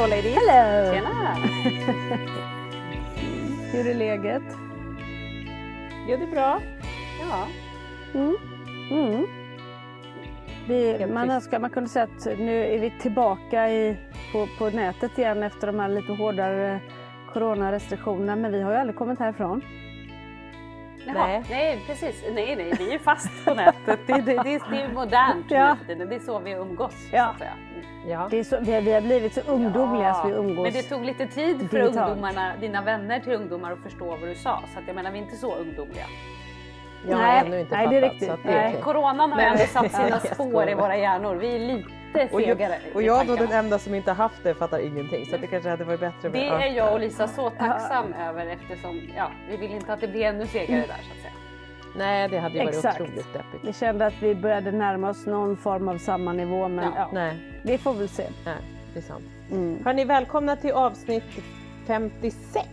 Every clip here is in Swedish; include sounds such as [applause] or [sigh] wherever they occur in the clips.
Hallå ladies! Hello! Tjena! [laughs] Hur är läget? Jo, det är bra. Ja. Mm. Mm. Vi, man önskar man kunde säga att nu är vi tillbaka i, på, på nätet igen efter de här lite hårdare coronarestriktionerna men vi har ju aldrig kommit härifrån. Jaha, Nej. nej. precis. Nej, nej, vi är ju fast på nätet. Det, det, det, det är modernt [laughs] Ja. nu. Det är så vi umgås. Ja. Så att säga. Mm. Ja. Det är så, vi, har, vi har blivit så ungdomliga så vi umgås. Men det tog lite tid för digitalt. ungdomarna, dina vänner till ungdomar att förstå vad du sa. Så att jag menar, vi är inte så ungdomliga. Jag har Nej, ännu inte nej, fattat. det är riktigt. Så att det är Nej. okej. Coronan har Men- ändå satt sina [laughs] spår i våra hjärnor. Vi är lite Och fegare jag, och jag då den enda som inte haft det fattar ingenting. Så att det kanske hade varit bättre med... Det ja. är jag och Lisa så tacksam över eftersom ja, vi vill inte att det blir ännu segare där så att säga. Nej, det hade ju varit Exakt. otroligt deppigt. Vi kände att vi började närma oss någon form av samma nivå men Ja. ja, Nej, vi får väl se. nej, det är sant. Mm. Hörni, välkomna till avsnitt 56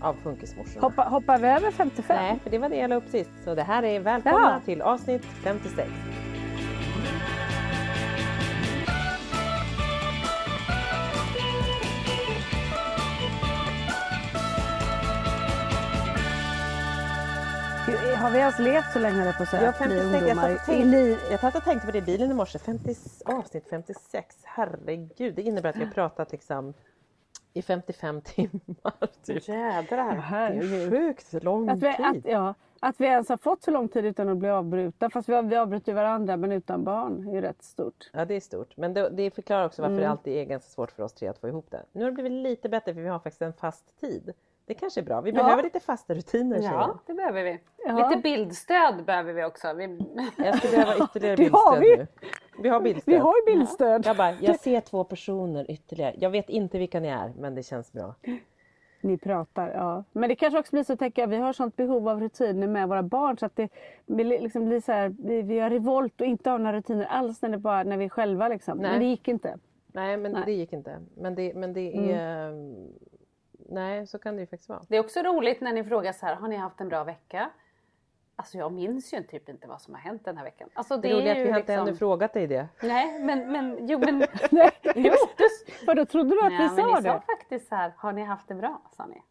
av Funkismorsorna. Hoppa, hoppar vi över 55? Nej, för det var det jag la upp sist. Så det här är välkomna Jaha. till avsnitt 56. Har vi ens levt så länge jag på att säga? Ja, Vi 56. Jag satt och tänkte, jag satt och tänkte på det i bilen i morse. 50, avsnitt 56. Herregud, det innebär att vi har pratat liksom i 55 timmar. [laughs] Typ. Jädrar. Det är sjukt lång Att vi, tid. att, ja, att vi ens har fått så lång tid utan att bli avbrutna. Fast vi, vi avbryter varandra men utan barn är ju rätt stort. Ja det är stort. Men det, det förklarar också varför Mm. det alltid är ganska svårt för oss tre att få ihop det. Nu har det blivit lite bättre för vi har faktiskt en fast tid. Det kanske är bra. Vi Ja. behöver lite fasta rutiner. Ja, det behöver vi. Ja. Lite bildstöd behöver vi också. Vi... Jag skulle behöva ytterligare [laughs] Det har bildstöd vi. nu. Vi har bildstöd. Vi har bildstöd. Jag bara, jag ser två personer ytterligare. Jag vet inte vilka ni är men det känns bra. Ni pratar, ja. Men det kanske också blir så, tänker jag, vi har sånt behov av rutiner med våra barn så att det liksom blir så här, vi, vi gör revolt och inte har några rutiner alls när, det bara, när vi är själva liksom. Nej. Men det gick inte. Nej men Nej. det gick inte. Men det, men det Mm. Nej så kan det ju faktiskt vara. Det är också roligt när ni frågar så här, har ni haft en bra vecka? Alltså jag minns ju typ inte vad som har hänt den här veckan. Alltså det, Det roliga är att vi har inte liksom... ännu frågat dig det. Nej men, men jo men... [laughs] Nej. jo, du... Vadå, trodde du att Nej, vi men sa ni det? sa faktiskt så här, har ni haft det bra? Sa ni.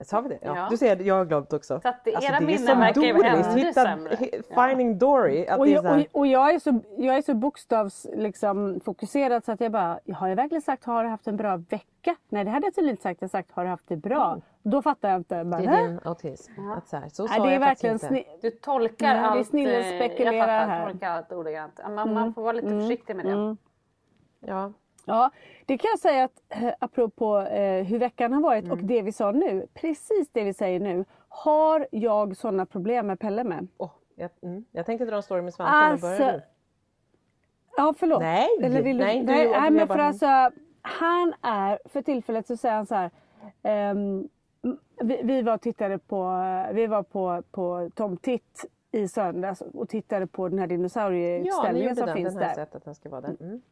Sa vi det? Ja. Ja. Du ser, jag har glömt också. Så att era det är minnen som verkar ju Doris, ännu hitta, sämre. Ja. Finding Dory. Att Och det jag, och, och jag är så, jag är så bokstavs liksom, fokuserad så att jag bara, har jag verkligen sagt har du haft en bra vecka? Nej det hade jag tydligen inte sagt, jag har sagt har du haft det bra? Då fattar jag inte. Bara, det är din autism. Att så, här, så Nej, det är jag verkligen inte. Du tolkar Nej, det är allt. snillen eh, spekulerar jag fattar, här. tolkar allt ordagrant. Man, man får vara lite försiktig med det. Mm. Ja. Ja, det kan jag säga att eh, apropå eh, hur veckan har varit och det vi sa nu, precis det vi säger nu Har jag sådana problem med Pelle med? Åh, jag, mm. jag tänkte dra en story med Svante, men börjar Alltså, du? Ja förlåt. Nej, Eller vill du, nej, nej, du- nej, jag men för bara- alltså han är, för tillfället så säger han så här. ehm, vi, vi var tittade på, vi var på, på Tom Titt i söndags och tittade på den här Ja, ni dinosaurieutställningen gjorde som den. finns Den jag där. sett att den ska vara där. Mm.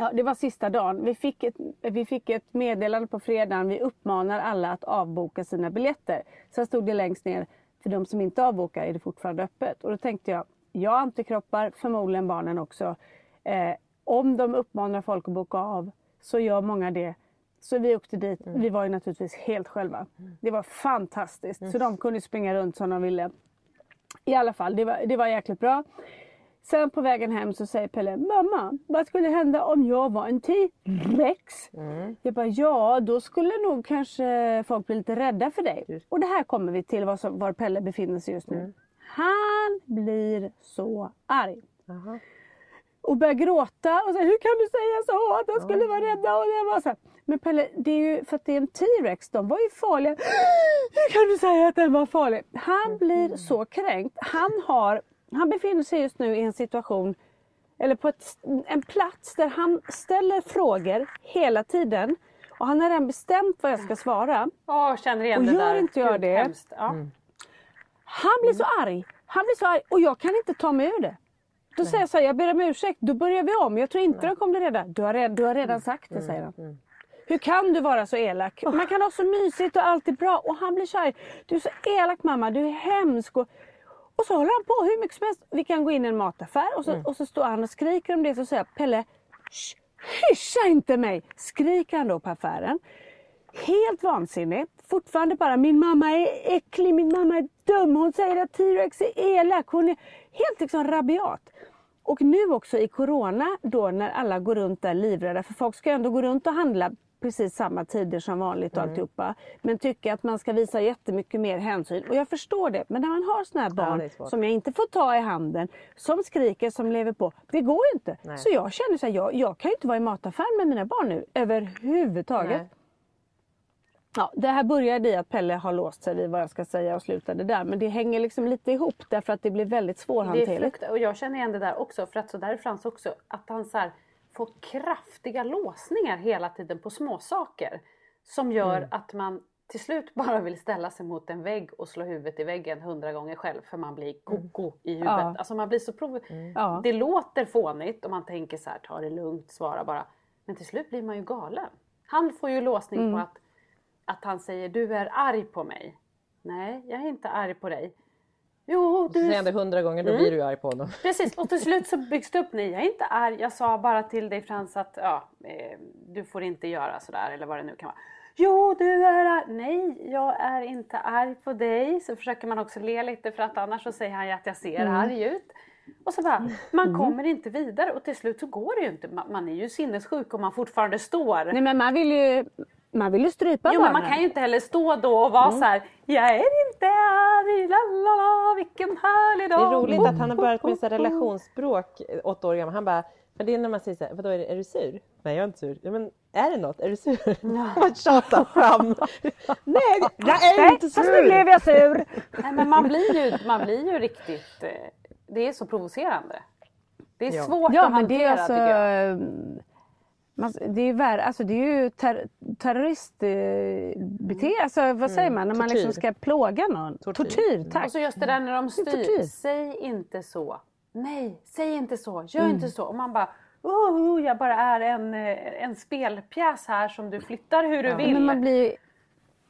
Ja, det var sista dagen. Vi fick, ett, vi fick ett meddelande på fredagen. Vi uppmanar alla att avboka sina biljetter. Sen stod det längst ner, för de som inte avbokar är det fortfarande öppet. Och då tänkte jag, jag har antikroppar, förmodligen barnen också. Eh, om de uppmanar folk att boka av så gör många det. Så vi åkte dit. Vi var ju naturligtvis helt själva. Det var fantastiskt. Så de kunde springa runt som de ville. I alla fall, det var, det var jäkligt bra. Sen på vägen hem så säger Pelle, mamma, vad skulle hända om jag var en T-rex? Jag bara, ja då skulle nog kanske folk bli lite rädda för dig. Och det här kommer vi till var, var Pelle befinner sig just nu. Han blir så arg. Jaha. Och börjar gråta och säger, hur kan du säga så? Att de skulle vara rädda? Och det var så här. Men Pelle, det är ju för att det är en T-rex, de var ju farliga. [gasps] Hur kan du säga att den var farlig? Han blir så kränkt. Han, har, han befinner sig just nu i en situation, eller på ett, en plats där han ställer frågor hela tiden. Och han har redan bestämt vad jag ska svara. Åh, känner igen Och det gör där. inte jag Gud, det? hemskt. Ja. Han blir så arg. Han blir så arg och jag kan inte ta mig ur det. Då säger jag så här, jag ber om ursäkt, då börjar vi om. Jag tror inte de kommer bli rädda. Du har, redan, du har redan sagt det, säger han. Hur kan du vara så elak? Man kan ha så mysigt och allt är bra. Och han blir så arg. Du är så elak mamma, du är hemsk. Och, och så håller han på hur mycket som helst. Vi kan gå in i en mataffär och så, och så står han och skriker om det. Så säger jag, Pelle, "Shh, hyscha inte mig! Skriker han då på affären. Helt vansinnig. Fortfarande bara, min mamma är äcklig, min mamma är dum, hon säger att T-Rex är elak. Hon är helt liksom rabiat. Och nu också i Corona då när alla går runt där livrädda, för folk ska ändå gå runt och handla precis samma tider som vanligt och alltihopa. Men tycker att man ska visa jättemycket mer hänsyn. Och jag förstår det. Men när man har såna här Ja, barn svårt. som jag inte får ta i handen, som skriker, som lever på. Det går ju inte. Nej. Så jag känner så här, jag, jag kan ju inte vara i mataffären med mina barn nu överhuvudtaget. Nej. Ja, det här började i att Pelle har låst sig vid vad jag ska säga och slutade där. Men det hänger liksom lite ihop därför att det blir väldigt Det är svårhanterligt. frukt, och jag känner igen det där också. För att så där är Frans också. Att han så här, får kraftiga låsningar hela tiden på små saker Som gör Mm. att man till slut bara vill ställa sig mot en vägg och slå huvudet i väggen hundra gånger själv. För man blir koko i huvudet. Mm. Ja. Alltså man blir så prov... Ja. Det låter fånigt och man tänker så här, ta det lugnt, svara bara. Men till slut blir man ju galen. Han får ju låsning Mm. på att, att han säger du är arg på mig. Nej, jag är inte arg på dig. Jo, Så du säger är han det hundra gånger, då blir du arg på honom. Precis, och till slut så byggs det upp. Nej, jag är inte arg. Jag sa bara till dig Frans att ja, eh, du får inte göra sådär eller vad det nu kan vara. Jo, du är arg. Nej, jag är inte arg på dig. Så försöker man också le lite för att annars så säger han ju att jag ser arg ut. Och så bara, man kommer inte vidare och till slut så går det ju inte. Man, man är ju sinnessjuk om man fortfarande står. Nej men man vill ju, man vill ju strypa Jo men barnen. man kan ju inte heller stå då och vara så här. Jag är inte arg, lalala, vilken härlig Det dag. är roligt att han har börjat med så här relationsspråk, eh, åtta år gammal. Han bara, men det är när man säger så här, vadå är, det, är du sur? Nej jag är inte sur. Ja, men är det något? Är du sur? [laughs] Man tjatar fram. [laughs] Nej, jag är inte Fast nu blev sur! jag sur. [laughs] Nej, men man blir ju, man blir ju riktigt... eh, Det är så provocerande. Det är Ja. svårt Ja att men det hantera är alltså, tycker jag. Man, det är värre, alltså det är ju ter, terroristbeteende, alltså vad säger man när man liksom Mm. Tortyr. ska plåga någon? Tortyr. Tortyr, tack. Och så just det där när de tortyr. styr. Säg inte så. Nej, säg inte så. Gör Mm. inte så. Och man bara... Oh, jag bara är en, eh, en spelpjäs här som du flyttar hur du vill. Men man blir,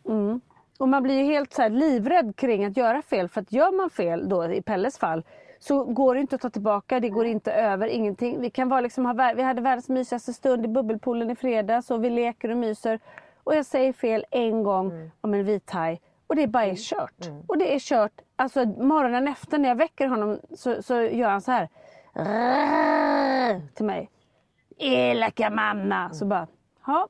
mm. Och man blir ju helt så här livrädd kring att göra fel. För att gör man fel då i Pelles fall så går det inte att ta tillbaka, det går inte över, ingenting. Vi, kan vara liksom, ha, vi hade världens mysigaste stund i bubbelpoolen i fredags och vi leker och myser. Och jag säger fel en gång om en vithaj och det bara är kört. Och det är kört. Alltså morgonen efter när jag väcker honom så, så gör han så här. Till mig. Elaka mamma. Så bara, ja.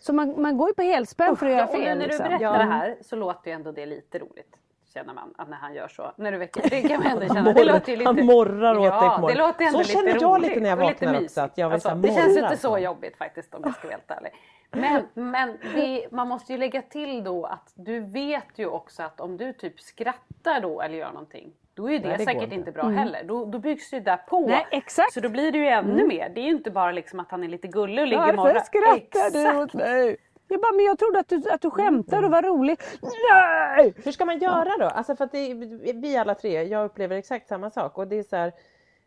Så man, man går ju på helspänn för att göra Ja, och nu fel. när du liksom. berättar Ja. det här så låter ju ändå det lite roligt. Känner man att när han gör så. När du väcker, [laughs] det kan man ändå känna. Det låter lite, Han morrar åt dig på Ja, det morgonen. låter ändå Så lite känner roligt. jag lite när jag lite vaknar också, att jag vill så här Det känns inte så på. jobbigt faktiskt om jag ska vara helt ärlig. Men, men det, man måste ju lägga till då att du vet ju också att om du typ skrattar då eller gör någonting då är ju det, Nej, det säkert inte. bra heller. Då, då byggs det där på. Nej, exakt. Så då blir det ju ännu mer. Det är ju inte bara liksom att han är lite gullig och ligger Varför morra. skrattar du Exakt. åt mig? Jag bara, men jag trodde att du, att du skämtade och var rolig. Nej! Hur ska man göra då? Alltså för att det, vi alla tre, jag upplever exakt samma sak och det är så här,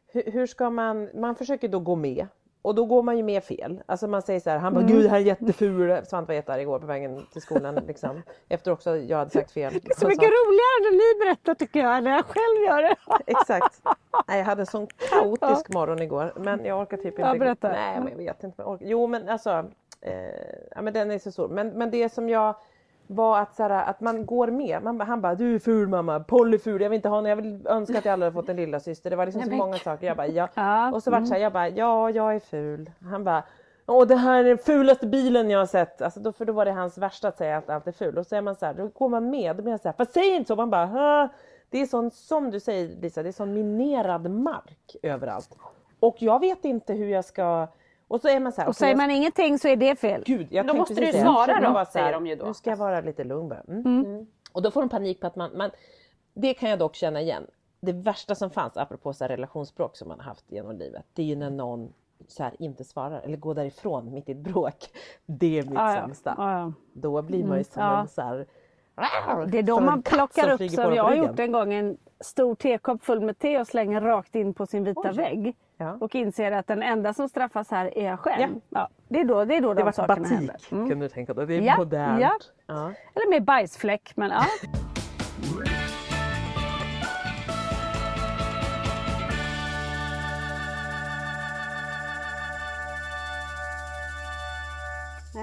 hur, hur ska man, man försöker då gå med och då går man ju med fel. Alltså man säger så här, han bara gud det här är jätteful. Svante var jättearg igår på vägen till skolan liksom. Efter också jag hade sagt fel. Det är så mycket roligare när ni berättar tycker jag, när jag själv gör det. [laughs] Exakt. Nej, jag hade en sån kaotisk morgon igår men jag orkar typ inte. Ja, berätta. Nej, men jag vet inte. Men jag orkar. Jo men alltså, eh, ja, men den är så stor. Men, men det som jag var att, så här, att man går med. Man, han bara, du är ful mamma, Polly ful, jag vill inte ha någon, jag vill önska att jag aldrig hade fått en lilla syster. Det var liksom så men- många saker. Jag bara, ja. Ja, Och så vart det så här, jag bara, ja jag är ful. Han bara, Åh det här är den fulaste bilen jag har sett. Alltså då, för då var det hans värsta att säga att allt är ful. Och så är man så här, då går man med. Då blir jag så här, fast säg inte så. Man bara, "Hä?" Det är sån, som du säger Lisa, det är sån minerad mark överallt. Och jag vet inte hur jag ska... Och så är man så här, Och säger jag- man ingenting så är det fel. Gud, jag Då måste du svara då, säger de ju då. Nu ska jag vara lite lugn bara. Mm. Och då får de panik på att man, man... Det kan jag dock känna igen. Det värsta som fanns, apropå så här relationsbråk som man har haft genom livet, det är ju när någon så här inte svarar eller går därifrån mitt i ett bråk. Det är mitt ja. sämsta. Ja, ja. Då blir man ju som ja. en så här... Det är då man plockar upp som jag har gjort en gång en stor tekopp full med te och slänger rakt in på sin vita vägg. Ja. Och inser att den enda som straffas här är jag själv. Ja. Ja. det är då, det är då Det de sakerna batik händer. Mm. kan du tänka dig. Det är Ja, modernt. ja. Eller med bajsfläck men ja. [laughs]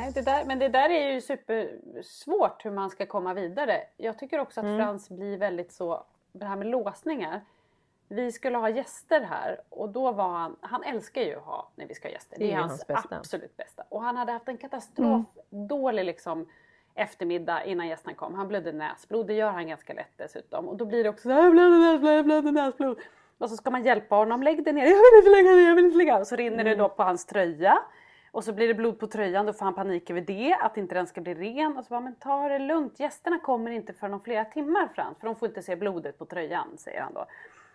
Nej, det där, men det där är ju supersvårt hur man ska komma vidare. Jag tycker också att Frans blir väldigt så, det här med låsningar. Vi skulle ha gäster här och då var han, han älskar ju att ha när vi ska ha gäster. Det är ju hans bästa. absolut bästa. Och han hade haft en katastrof, dålig liksom eftermiddag innan gästerna kom. Han blödde näsblod, det gör han ganska lätt dessutom. Och då blir det också så här, blöder näsblod, jag blöder näsblod. Och så ska man hjälpa honom, lägg dig ner, jag vill inte lägga ner, jag vill inte lägga. Och så rinner det då på hans tröja. Och så blir det blod på tröjan, då får han panik över det, att inte den ska bli ren. Och så bara, men ta det lugnt, gästerna kommer inte förrän om flera timmar Frans, för de får inte se blodet på tröjan, säger han då.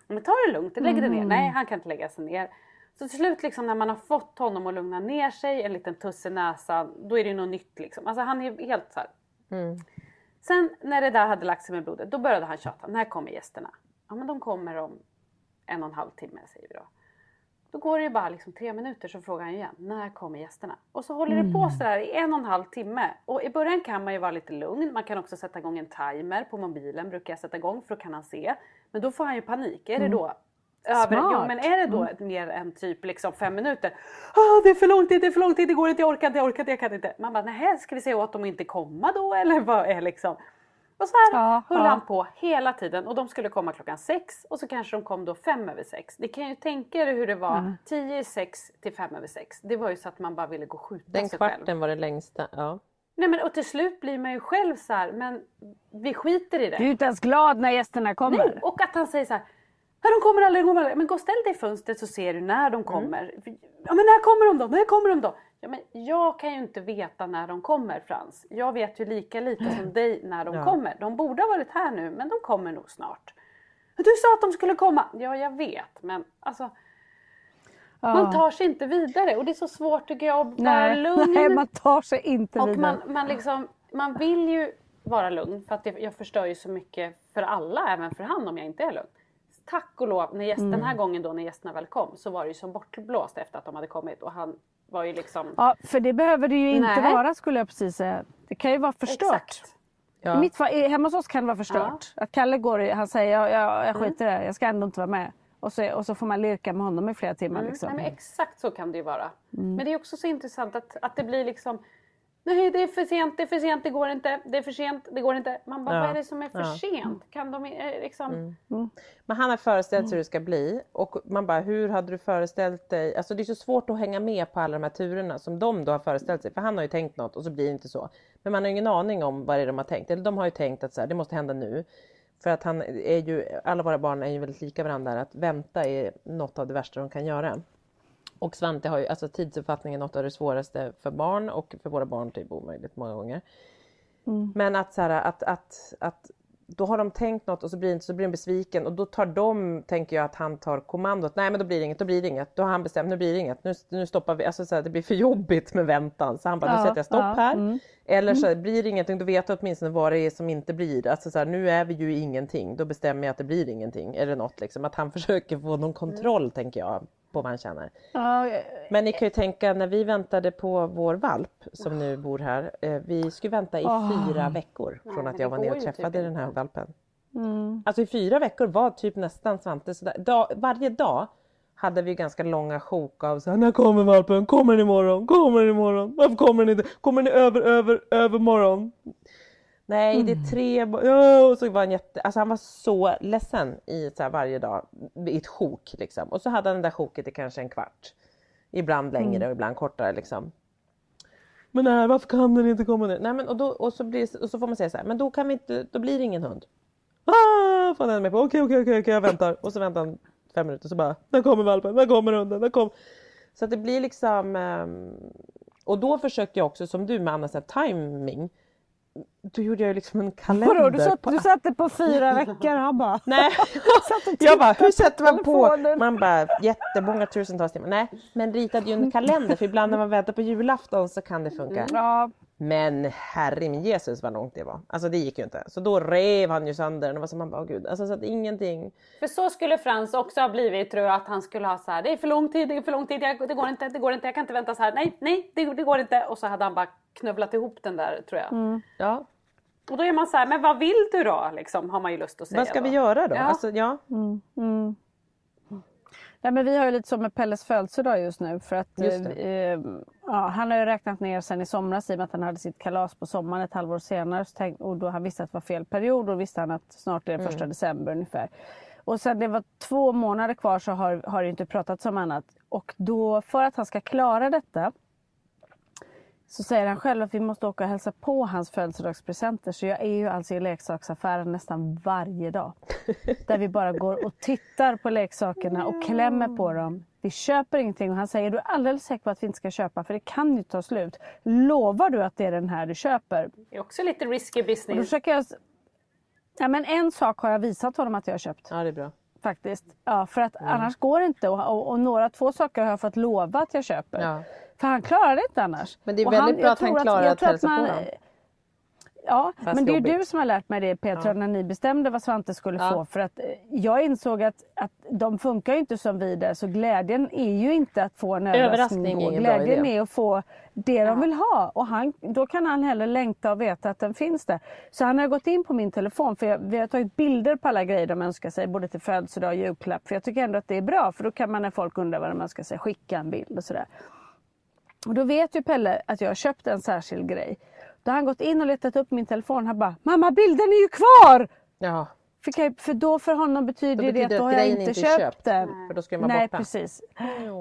Men ta det lugnt, lägg dig ner. Nej, han kan inte lägga sig ner. Så till slut liksom när man har fått honom att lugna ner sig, en liten tuss i näsan, då är det något nytt liksom. Alltså han är helt så här. Sen när det där hade lagt sig med blodet, då började han tjata. När kommer gästerna? Ja men de kommer om en och en halv timme säger vi då. Då går det ju bara liksom tre minuter så frågar han igen, när kommer gästerna? Och så håller det på sådär i en och en halv timme. Och i början kan man ju vara lite lugn. Man kan också sätta igång en timer på mobilen, brukar jag sätta igång för då kan han se. Men då får han ju panik. Är det då över, Smart. men är det då ett mer än typ liksom fem minuter? Ah, det är för lång tid, det är för lång tid, det går inte, jag orkar inte, jag orkar inte, jag kan inte. Man bara, nej, ska vi säga åt dem att inte komma då eller vad är liksom? Och så här Ja, höll ja. han på hela tiden och de skulle komma klockan sex och så kanske de kom då fem över sex. Ni kan ju tänka er hur det var tio i sex till fem över sex. Det var ju så att man bara ville gå och skjuta Den sig själv. kvarten var det längsta. Ja. Nej men och till slut blir man ju själv så här, men vi skiter i det. Du är inte ens glad när gästerna kommer. Nej, och att han säger så här. "Ja, De kommer aldrig, de kommer aldrig. Men gå och ställ dig i fönstret så ser du när Mm. de kommer. Ja men när kommer de då? När kommer de då? Ja, men jag kan ju inte veta när de kommer Frans. Jag vet ju lika lite som [clears throat] dig när de Ja. kommer. De borde ha varit här nu men de kommer nog snart. Du sa att de skulle komma. Ja jag vet men alltså Ja. man tar sig inte vidare och det är så svårt tycker jag att vara nej, lugn. [laughs] nej, man tar sig inte Och vidare. man, man, liksom, man vill ju vara lugn för att det, jag förstör ju så mycket för alla, även för han om jag inte är lugn. Tack och lov, när gäst, Mm. den här gången då när gästerna väl kom så var det ju som bortblåst efter att de hade kommit och han var ju liksom... Ja, för det behöver det ju inte Nej. vara skulle jag precis säga. Det kan ju vara förstört. Exakt. I Ja. mitt fall, hemma hos oss kan det vara förstört. Att Kalle går han säger jag, jag, jag skiter i det, jag ska ändå inte vara med. Och så, och så får man lirka med honom i flera timmar. Mm, Liksom. nej, men exakt så kan det ju vara. Mm. Men det är också så intressant att, att det blir liksom Nej det är för sent, det är för sent, det går inte, det är för sent, det går inte. Man bara, Ja. vad är det som är för Ja. sent? Kan de eh, liksom... Men han har föreställt sig hur det ska bli och man bara, hur hade du föreställt dig? Alltså det är så svårt att hänga med på alla de här turerna som de då har föreställt sig. För han har ju tänkt något och så blir det inte så. Men man har ingen aning om vad det är de har tänkt. Eller de har ju tänkt att så här, det måste hända nu. För att han är ju, alla våra barn är ju väldigt lika varandra. Att vänta är något av det värsta de kan göra. Och Svante har ju, alltså tidsuppfattningen något av det svåraste för barn och för våra barn typ omöjligt många gånger. Men att så här, att, att, att då har de tänkt något och så blir, inte, så blir de besviken och då tar de, tänker jag, att han tar kommandot. Nej men då blir det inget, då blir det inget. Då har han bestämt, nu blir det inget. Nu, nu stoppar vi, alltså så här, det blir för jobbigt med väntan. Så han bara, nu Ja, sätter jag stopp ja, här. mm. Eller så här, blir det ingenting, då vet jag åtminstone vad det är som inte blir. Alltså så här, nu är vi ju ingenting, då bestämmer jag att det blir ingenting. Eller något liksom. Att han [laughs] försöker få någon kontroll, tänker jag, på vad han. Ja, eh, Men ni kan ju tänka när vi väntade på vår valp som nu bor här. Eh, vi skulle vänta i fyra veckor från att jag var går ner och typ träffade den här valpen. mm. Alltså i fyra veckor var typ nästan Svante sådär. Dag, varje dag hade vi ganska långa sjok av så här, när kommer valpen? Kommer den imorgon? Kommer den imorgon? Varför kommer den inte? Kommer den över, över, över morgon? Nej, det är tre bo- ja, och så var han jätte, alltså han var så ledsen i så varje dag i ett sjok liksom. Och så hade han det där sjoket i kanske en kvart. Ibland längre och ibland kortare liksom. Men nej, varför kan den inte komma nu? Nej, men och, då, och, så blir, och så får man säga så här, men då kan vi inte, då blir det ingen hund. Ah, får han med på. Okej, okej, okej, okej, jag väntar. Och så väntar han fem minuter så bara, när kommer valpen? När kommer hunden? När kommer... Så att det blir liksom... ehm, och då försökte jag också som du med Anna, så här, timing. Då gjorde jag ju liksom en kalender. Vadå, du, satt, på- du satte på fyra veckor han bara... [laughs] Nej, [laughs] Satt och jag bara, hur sätter man på? Man bara, jättemånga tusentals timmar. Nej, men ritade ju en kalender för ibland när man [laughs] väntar på julafton så kan det funka. Ja, Men herre min Jesus vad långt det var. Alltså det gick ju inte. Så då rev han ju sönder den. Det var som man bara, åh gud. Alltså så att ingenting. För så skulle Frans också ha blivit tror jag att han skulle ha så här. det är för lång tid, det är för lång tid, jag, det går inte, det går inte, jag kan inte vänta så här. nej, nej, det, det går inte. Och så hade han bara knövlat ihop den där tror jag. Ja, Och då är man så här, men vad vill du då? Liksom, har man ju lust att säga vad ska då. vi göra då? Ja. Alltså, ja. Nej, men vi har ju lite så med Pelles födelsedag just nu. För att, Just eh, eh, ja, han har ju räknat ner sen i somras i och med att han hade sitt kalas på sommaren ett halvår senare. Så tänk, och då han visste att det var fel period och visste han att snart är det första december ungefär. Och sen det var två månader kvar så har, har det inte pratats om annat. Och då för att han ska klara detta så säger han själv att vi måste åka och hälsa på hans födelsedagspresenter. Så jag är ju alltså i leksaksaffären nästan varje dag. [laughs] Där vi bara går och tittar på leksakerna och klämmer på dem. Vi köper ingenting och han säger, du är alldeles säker på att vi inte ska köpa för det kan ju ta slut. Lovar du att det är den här du köper? Det är också lite risky Och då business. försöker jag... Ja, men en sak har jag visat honom att jag har köpt ja, det är bra. faktiskt. Ja, för att annars går det inte. Och, och, och några, två saker har jag fått lova att jag köper. Ja. För han klarar det inte annars. Men det är väldigt bra jag att han klarar att tror hälsa på dem. Ja, Fast men det är ju du jobbigt. som har lärt mig det Petra när ni bestämde vad Svante skulle Ja. få. För att eh, jag insåg att, att de funkar ju inte som vi där så glädjen är ju inte att få en överraskning. Överraskning är bra Glädjen är att få det de vill ha och han, då kan han heller längta och veta att den finns där. Så han har gått in på min telefon för jag, vi har tagit bilder på alla grejer de önskar sig både till födelsedag och julklapp. För jag tycker ändå att det är bra för då kan man när folk undrar vad de önskar sig skicka en bild och sådär. Och då vet ju Pelle att jag har köpt en särskild grej. Då har han gått in och letat upp min telefon. Han bara, mamma bilden är ju kvar! Ja, Fick jag, för då för honom betyder, Då det att betyder då har jag inte köpt, köpt. den. för då ska vara Nej borta. precis.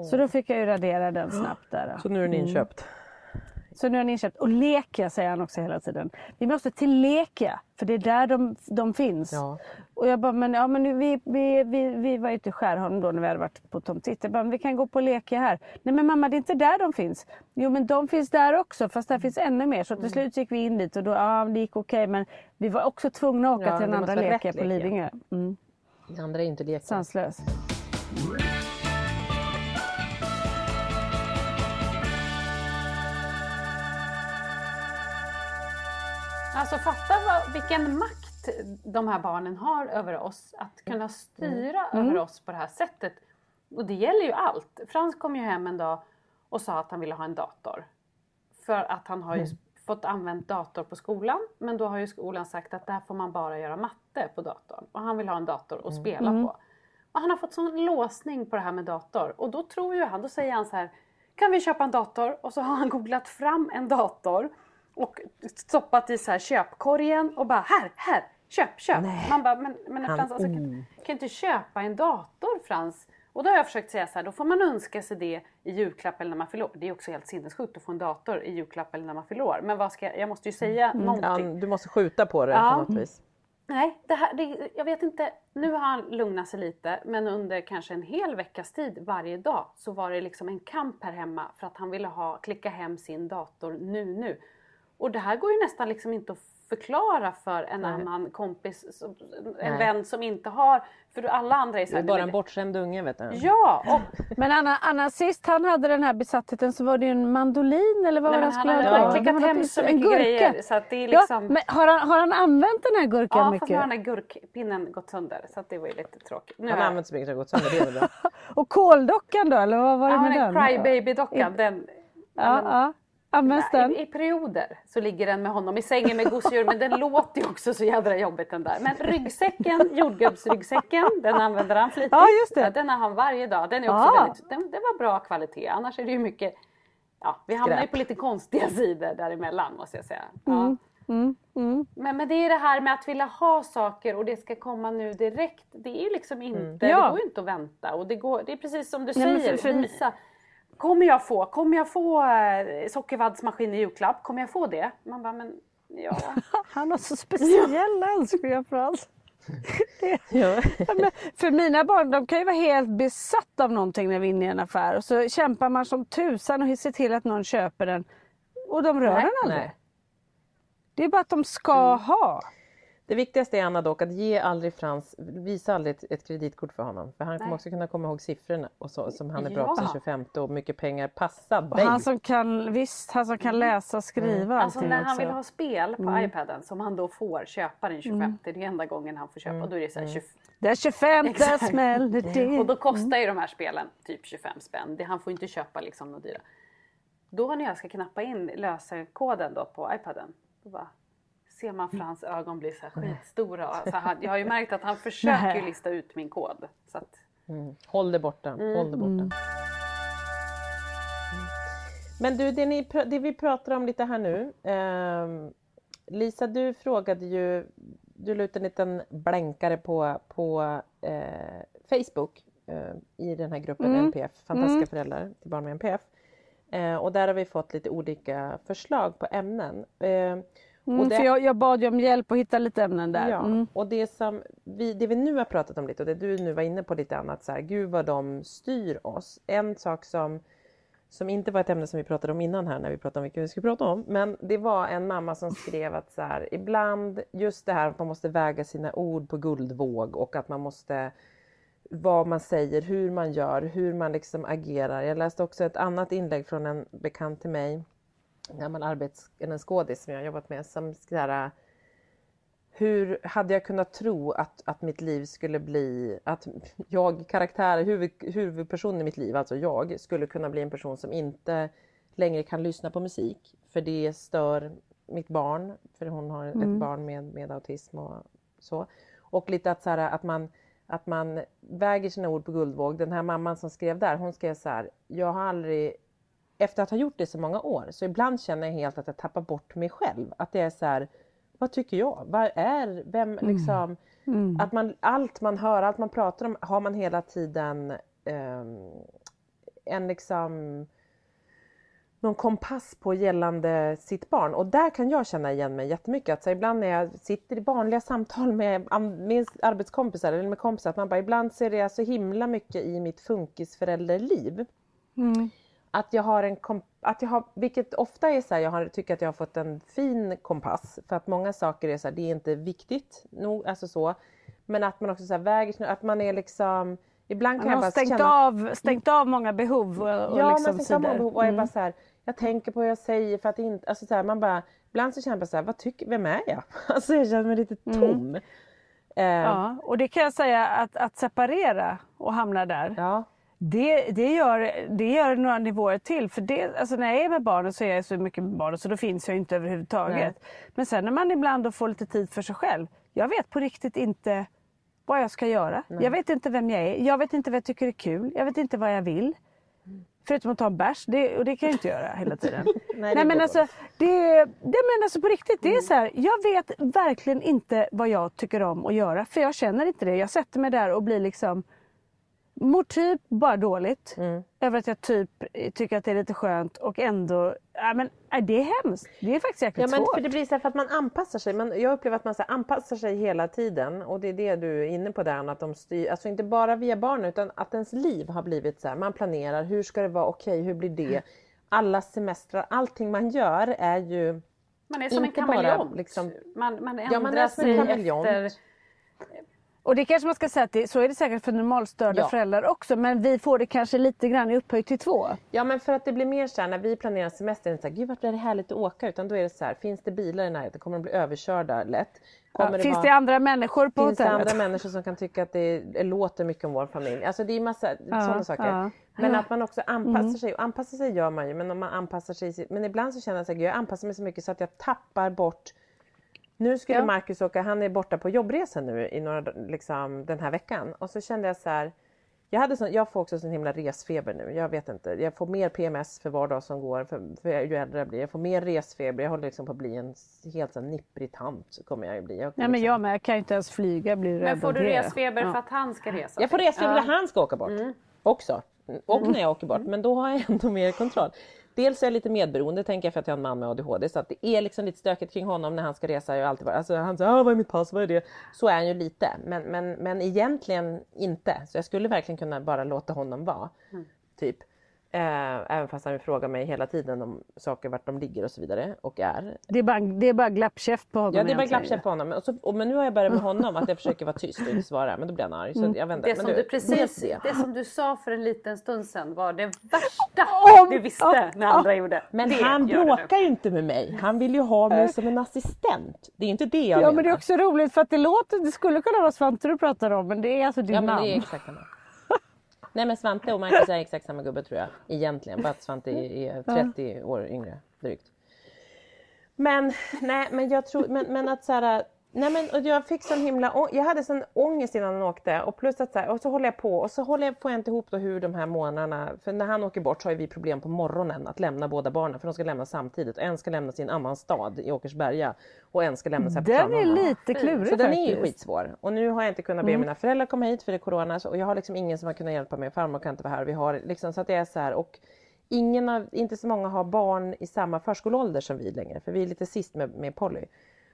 Så då fick jag ju radera den snabbt där. Så nu är den inköpt. Så nu är den inköpt. Och Lekia säger han också hela tiden. Vi måste till Lekia, för det är där de, de finns. Ja. Och jag bara, men, ja, men vi, vi, vi, vi var ute i Skärholm då när vi hade varit på Tom Titt. Jag bara, men vi kan gå på Lekia här. Nej men mamma, det är inte där de finns. Jo men de finns där också, fast där finns ännu mer. Så Mm. till slut gick vi in dit och då, ja det gick okej. men vi var också tvungna att åka Ja, till den andra Lekia på Lekia. Lidingö. Mm. Det andra är inte leken. Sanslös. Alltså fatta vad, vilken makt de här barnen har över oss. Att kunna styra över oss på det här sättet. Och det gäller ju allt. Frans kom ju hem en dag och sa att han ville ha en dator. För att han har ju fått använt dator på skolan. Men då har ju skolan sagt att där får man bara göra matte på datorn. Och han vill ha en dator att spela på. Och han har fått sån låsning på det här med dator. Och då tror ju han, då säger han så här. Kan vi köpa en dator? Och så har han googlat fram en dator. Och stoppat i så här köpkorgen och bara här, här, köp, köp. Man bara, men, men Han- Frans, alltså, kan, kan inte köpa en dator Frans? Och då har jag försökt säga så här, då får man önska sig det i julklapp eller när man fyller. Det är också helt sinnessjukt att få en dator i julklapp eller när man fyller. Men vad ska jag, jag måste ju säga Ja, någonting. du måste skjuta på det Ja. på något vis. Nej, det här, det, jag vet inte. Nu har han lugnat sig lite men under kanske en hel veckas tid varje dag så var det liksom en kamp här hemma för att han ville ha, klicka hem sin dator nu nu. Och det här går ju nästan liksom inte att förklara för en Nej. annan kompis, en Nej. vän som inte har, för alla andra är så Det här, är bara "Nej, en bortskämd unge vet du. Ja, och Men Anna, Anna, sist han hade den här besattheten så var det ju en mandolin eller vad nej, var det han skulle hade ha? Ja. klickat Det var hem så mycket gurka. grejer så att det är Ja, liksom... men har, han, har han använt den här gurkan Ja, fast mycket? nu har den här gurkpinnen gått sönder så att det var ju lite tråkigt. Nu Han har använt så mycket så det har gått sönder, det är väl bra. [laughs] Och koldockan då eller vad var det ja, med den den? crybaby-dockan, den... Ja, ja. Den? I, I perioder så ligger den med honom i sängen med gosedjur men den [laughs] låter ju också så jädra jobbigt den där. Men ryggsäcken, [laughs] jordgubbsryggsäcken, den använder han flitigt. Ja, just det. den har han varje dag. Den är också Ah. väldigt, den, det var bra kvalitet. Annars är det ju mycket, ja vi hamnar ju på lite konstiga [laughs] sidor däremellan måste jag säga. Ja. Mm, mm. Men, men det är det här med att vilja ha saker och det ska komma nu direkt. Det är ju liksom inte, Ja. det går ju inte att vänta. Och det, går, det är precis som du Nej, säger, för- för- Lisa. Kommer jag få, kommer jag få eh, sockervaddsmaskin i julklapp? Kommer jag få det? Man bara, men ja. [laughs] Han har så speciella önskningar Frans. [laughs] Ja. Ja, för mina barn de kan ju vara helt besatta av någonting när vi är inne i en affär och så kämpar man som tusan och ser till att någon köper den. Och de rör Nej. den aldrig. Nej. Det är bara att de ska ha. Det viktigaste är Anna dock att ge aldrig Frans, visa aldrig ett, ett kreditkort för honom. För han kommer Nej. också kunna komma ihåg siffrorna och så, som han är bra Ja. på sin 25 och mycket pengar. Passa Och dig! han som kan, visst, han som kan läsa och skriva Alltså allting när han också. vill ha spel på Mm. iPaden som han då får köpa den 25 det är enda gången han får köpa och då är det så här 25 Den 25 Exakt. smäller det. Och då kostar ju de här spelen typ 25 spänn. Det, han får inte köpa liksom något dyra. Då när jag ska knappa in lösenkoden då på iPaden. Då bara ser man Frans ögon bli så här skitstora. Alltså han, jag har ju [laughs] märkt att han försöker lista ut min kod. Så att, Mm. Håll det borta, Mm. håll det borta. Mm. Men du, det, ni, det vi pratar om lite här nu. ehm, Lisa, du frågade ju, du la ut en liten blänkare på, på eh, Facebook eh, i den här gruppen Mm. NPF, Fantastiska Mm. föräldrar till barn med NPF. Eh, och där har vi fått lite olika förslag på ämnen. Mm, och det- för jag, jag bad ju om hjälp att hitta lite ämnen där. Ja, Mm. och det som vi, det vi nu har pratat om lite och det du nu var inne på lite annat så här, gud vad de styr oss. En sak som, som inte var ett ämne som vi pratade om innan här när vi pratade om vilka vi skulle prata om, men det var en mamma som skrev att så här, ibland just det här att man måste väga sina ord på guldvåg och att man måste vad man säger, hur man gör, hur man liksom agerar. Jag läste också ett annat inlägg från en bekant till mig, gammal arbets, en skådis som jag jobbat med, som så här, hur hade jag kunnat tro att, att mitt liv skulle bli, att jag, karaktär, huvud, huvudpersonen i mitt liv, alltså jag, skulle kunna bli en person som inte längre kan lyssna på musik, för det stör mitt barn, för hon har ett barn med, med autism och så. Och lite att, så här, att, man, att man väger sina ord på guldvåg. Den här mamman som skrev där, hon skrev så här, jag har aldrig efter att ha gjort det så många år, så ibland känner jag helt att jag tappar bort mig själv. Att det är så här, vad tycker jag? Vad är, vem liksom, att man, allt man hör, allt man pratar om, har man hela tiden ehm, en liksom någon kompass på gällande sitt barn. Och där kan jag känna igen mig jättemycket. Att så ibland när jag sitter i vanliga samtal med, med arbetskompisar eller med kompisar, att man bara ibland ser det så himla mycket i mitt funkisförälderliv. Mm. Att jag har en att jag har, vilket ofta är så här, jag har, tycker att jag har fått en fin kompass. För att många saker är så här, det är inte viktigt nog, alltså så. Men att man också så här väger, att man är liksom, ibland kan Man jag har stängt, känna... av, stängt av många behov och, och Ja, liksom men sen kan man sidor. behov och Mm. bara så här, jag tänker på vad jag säger för att inte, alltså så här, man bara, ibland så känner jag bara så här, vad tycker, vem är jag? [laughs] Alltså jag känner mig lite tom. Eh, Mm. Ja, och det kan jag säga att, att separera och hamna där. ja. Det, det, gör, det gör några nivåer till. För det, alltså när jag är med barnen så är jag så mycket med barnen så då finns jag inte överhuvudtaget. Men sen när man ibland får lite tid för sig själv. Jag vet på riktigt inte vad jag ska göra. Jag vet inte vem jag är. Jag vet inte vad jag tycker är kul. Jag vet inte vad jag vill. Förutom att ta en bärs. Det, och det kan jag inte göra hela tiden. [laughs] Nej, det Nej, men alltså, det, det men alltså på riktigt, det är så här, jag vet verkligen inte vad jag tycker om att göra. För jag känner inte det. Jag sätter mig där och blir liksom Mår typ bara dåligt Mm. över att jag typ tycker att det är lite skönt och ändå, ja men nej, det är hemskt. Det är faktiskt jäkligt Ja, men svårt. för det blir så här för att man anpassar sig. Man, jag upplever att man så här, anpassar sig hela tiden och det är det du är inne på där att de styr, alltså inte bara via barnen utan att ens liv har blivit så här, man planerar, hur ska det vara, okej hur blir det? Alla semestrar, allting man gör är ju Man är som Inte en bara, kameleont. liksom- man, man ändrar Ja, man är som en sig kameleont. efter... Och det kanske man ska säga att det, så är det säkert för normalstörda Ja. föräldrar också men vi får det kanske lite grann i upphöjt till två. Ja men för att det blir mer så här när vi planerar semestern, så här, gud vart är det härligt att åka? Utan då är det så här, finns det bilar i närheten? Kommer de bli överkörda lätt? Ja, finns vara- det andra människor på Finns det hotellet? andra människor som kan tycka att det, det låter mycket om vår familj? Alltså det är massa sådana saker. ja. Men att man också anpassar Mm. sig. Och anpassa sig gör man ju, men om man anpassar sig. Men ibland så känner jag att jag anpassar mig så mycket så att jag tappar bort nu skulle Ja. Marcus åka, han är borta på jobbresa nu i några, liksom, den här veckan. Och så kände jag så här, jag, hade sån, jag får också sån himla resfeber nu. Jag vet inte, jag får mer PMS för var dag som går, för, för ju äldre jag blir. Jag får mer resfeber, jag håller liksom på att bli en helt sån nipprig tant. Kommer jag ju bli. Jag, Nej men liksom- jag med, jag kan ju inte ens flyga, jag blir Men får du resfeber Ja. för att han ska resa? Jag får resfeber när han ska åka bort Mm. också. Och när jag åker bort, men då har jag ändå mer kontroll. Dels är jag lite medberoende tänker jag för att jag har en man med ADHD så att det är liksom lite stökigt kring honom när han ska resa. Jag alltid varit, alltså, han säger ah, vad är mitt pass, vad är det? Så är han ju lite men, men, men egentligen inte. Så jag skulle verkligen kunna bara låta honom vara. Typ. Eh, även fast han vill fråga mig hela tiden om saker, vart de ligger och så vidare och är. Det är bara, det är bara glappkäft på honom Ja det är bara glappkäft på honom. Och så, och, men nu har jag börjat med honom att jag försöker vara tyst och inte svara. Men då blir han arg. Så jag vet inte. Det men som du precis, det. det som du sa för en liten stund sedan var det värsta Om- du visste när andra gjorde. Men det han bråkar ju inte med mig. Han vill ju ha mig som en assistent. Det är inte det jag Ja menar. men det är också roligt för att det låter, det skulle kunna vara Svante du pratar om men det är alltså din Ja men namn. det är exakt. Nej men Svante och Marcus är exakt samma gubbe tror jag. Egentligen. Bara att Svante är är 30 år yngre drygt. Men nej men jag tror, men, men att så här, Nej men och jag fick sån himla, jag hade sån ångest innan han åkte och plus att så här, och så håller jag på och så håller jag, får jag inte ihop då hur de här månaderna, för när han åker bort så har vi problem på morgonen att lämna båda barnen för de ska lämna samtidigt. En ska lämnas i en annan stad i Åkersberga och en ska lämnas här på Den är lite klurig så den är ju faktiskt. skitsvår. Och nu har jag inte kunnat be mina föräldrar komma hit för det är corona och jag har liksom ingen som har kunnat hjälpa mig. Farmor kan inte vara här. Vi har liksom så att det är så här och ingen av, inte så många har barn i samma förskoleålder som vi längre för vi är lite sist med, med Polly.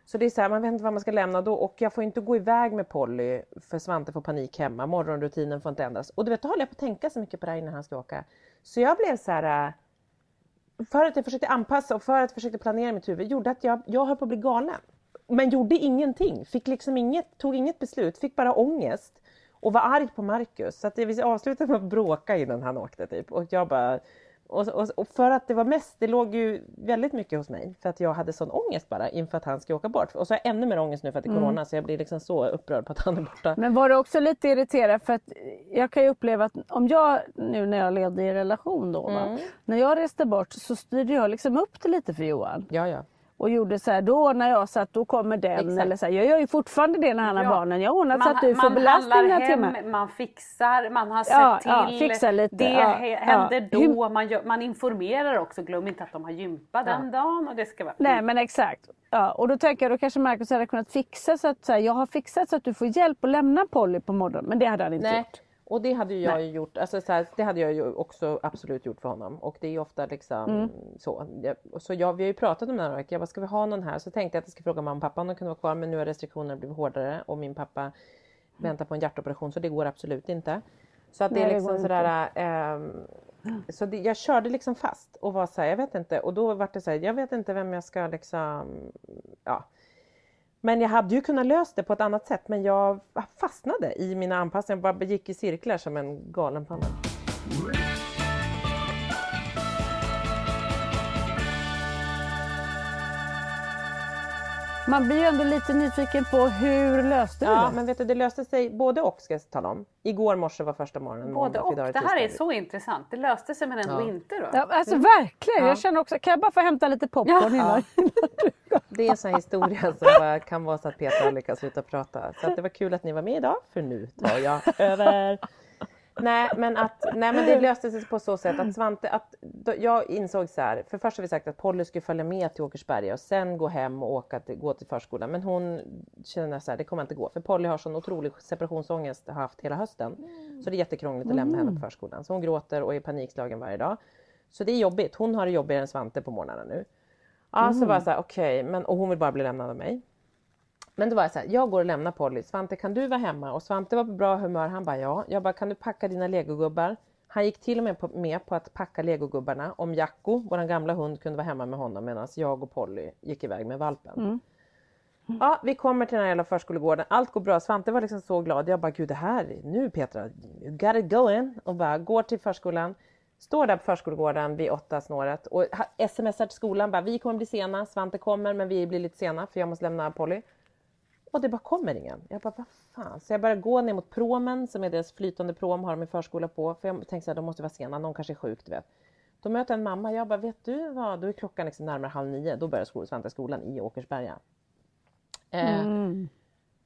Så det är så här, man vet inte vad man ska lämna då och jag får inte gå iväg med Polly för Svante får panik hemma. Morgonrutinen får inte ändras. Och du vet, då håller jag på att tänka så mycket på det här innan han ska åka. Så jag blev så här äh, för att jag försökte anpassa och för att jag försökte planera mitt huvud gjorde att jag, jag höll på att bli galen. Men gjorde ingenting, fick liksom inget, tog inget beslut, fick bara ångest och var arg på Marcus. Så att vi avslutade med att bråka innan han åkte typ. Och jag bara... Och, och, och för att det var mest, det låg ju väldigt mycket hos mig för att jag hade sån ångest bara inför att han ska åka bort. Och så har jag ännu mer ångest nu för att det är corona så jag blir liksom så upprörd på att han är borta. Men var du också lite irriterad för att jag kan ju uppleva att om jag nu när jag levde i relation då va, Mm. när jag reste bort så styrde jag liksom upp det lite för Johan. Ja, ja. Och gjorde så här, då när jag satt, då kommer den. Exakt. Eller så här, jag gör ju fortfarande det när han har Ja. barnen. Jag ordnar så att du får belastning några hem, timmar. man fixar, man har sett Ja, till. ja, fixar lite, Det ja, händer då. Man, gör, man informerar också. Glöm inte att de har gympa den dagen. Och det ska vara... Nej men exakt. Ja, och då tänker jag då kanske Marcus hade kunnat fixa så att så här, jag har fixat så att du får hjälp att lämna Polly på morgonen. Men det hade han inte Nej, gjort. Och det hade jag ju gjort. Alltså så här, det hade jag ju också absolut gjort för honom. Och det är ofta liksom Mm. så. Så jag, vi har ju pratat om det här. Jag bara, ska vi ha någon här? Så tänkte jag att jag ska fråga mamma och pappa om de kunde vara kvar. Men nu har restriktionerna blivit hårdare och min pappa väntar på en hjärtoperation så det går absolut inte. Så att det Nej, är liksom sådär. ehm, så det, jag körde liksom fast och var så här, jag vet inte. Och då var det så här, jag vet inte vem jag ska liksom, ja. Men jag hade ju kunnat lösa det på ett annat sätt men jag fastnade i mina anpassningar, bara gick i cirklar som en galen panna. Man blir ju ändå lite nyfiken på hur löste du Ja det? men vet du det löste sig både och ska jag tala om. Igår morse var första morgonen. Både måndag, och. Det här är så intressant. Det löste sig men ändå Ja. inte då. Ja, alltså verkligen. Jag känner också, kan jag bara få hämta lite popcorn innan? [laughs] Det är en sån här historia som bara kan vara så att Petra kan sluta prata. Så att det var kul att ni var med idag för nu tar jag över. Nej men, att, nej men det löste sig på så sätt att Svante, att, då, jag insåg så här, för först har vi sagt att Polly skulle följa med till Åkersberga och sen gå hem och åka till, gå till förskolan. Men hon känner så här, det kommer inte gå för Polly har sån otrolig separationsångest haft hela hösten. Så det är jättekrångligt att lämna henne på förskolan. Så hon gråter och är panikslagen varje dag. Så det är jobbigt, hon har det jobbigare än Svante på morgnarna nu. Ja så var jag så här, okej, men och hon vill bara bli lämnad av mig. Men då var jag så här, jag går och lämnar Polly. Svante kan du vara hemma? Och Svante var på bra humör. Han bara ja. Jag bara kan du packa dina legogubbar? Han gick till och med på, med på att packa legogubbarna om Jacko, vår gamla hund, kunde vara hemma med honom medan jag och Polly gick iväg med valpen. Ja, vi kommer till den här jävla förskolegården. Allt går bra. Svante var liksom så glad. Jag bara, gud det här, nu Petra, you got it going. Och bara går till förskolan. Står där på förskolegården vid åtta snåret och smsar till skolan bara, vi kommer bli sena. Svante kommer men vi blir lite sena för jag måste lämna Polly. Och det bara kommer ingen. Jag bara, vad fan. Så jag börjar gå ner mot promen som är deras flytande prom, har de i förskola på. För jag tänkte så här, de måste vara sena, någon kanske är sjuk, du vet. Då möter jag en mamma, jag bara, vet du vad, då är klockan liksom närmare halv nio, då börjar skol, Svante skolan i Åkersberga. Eh, Mm.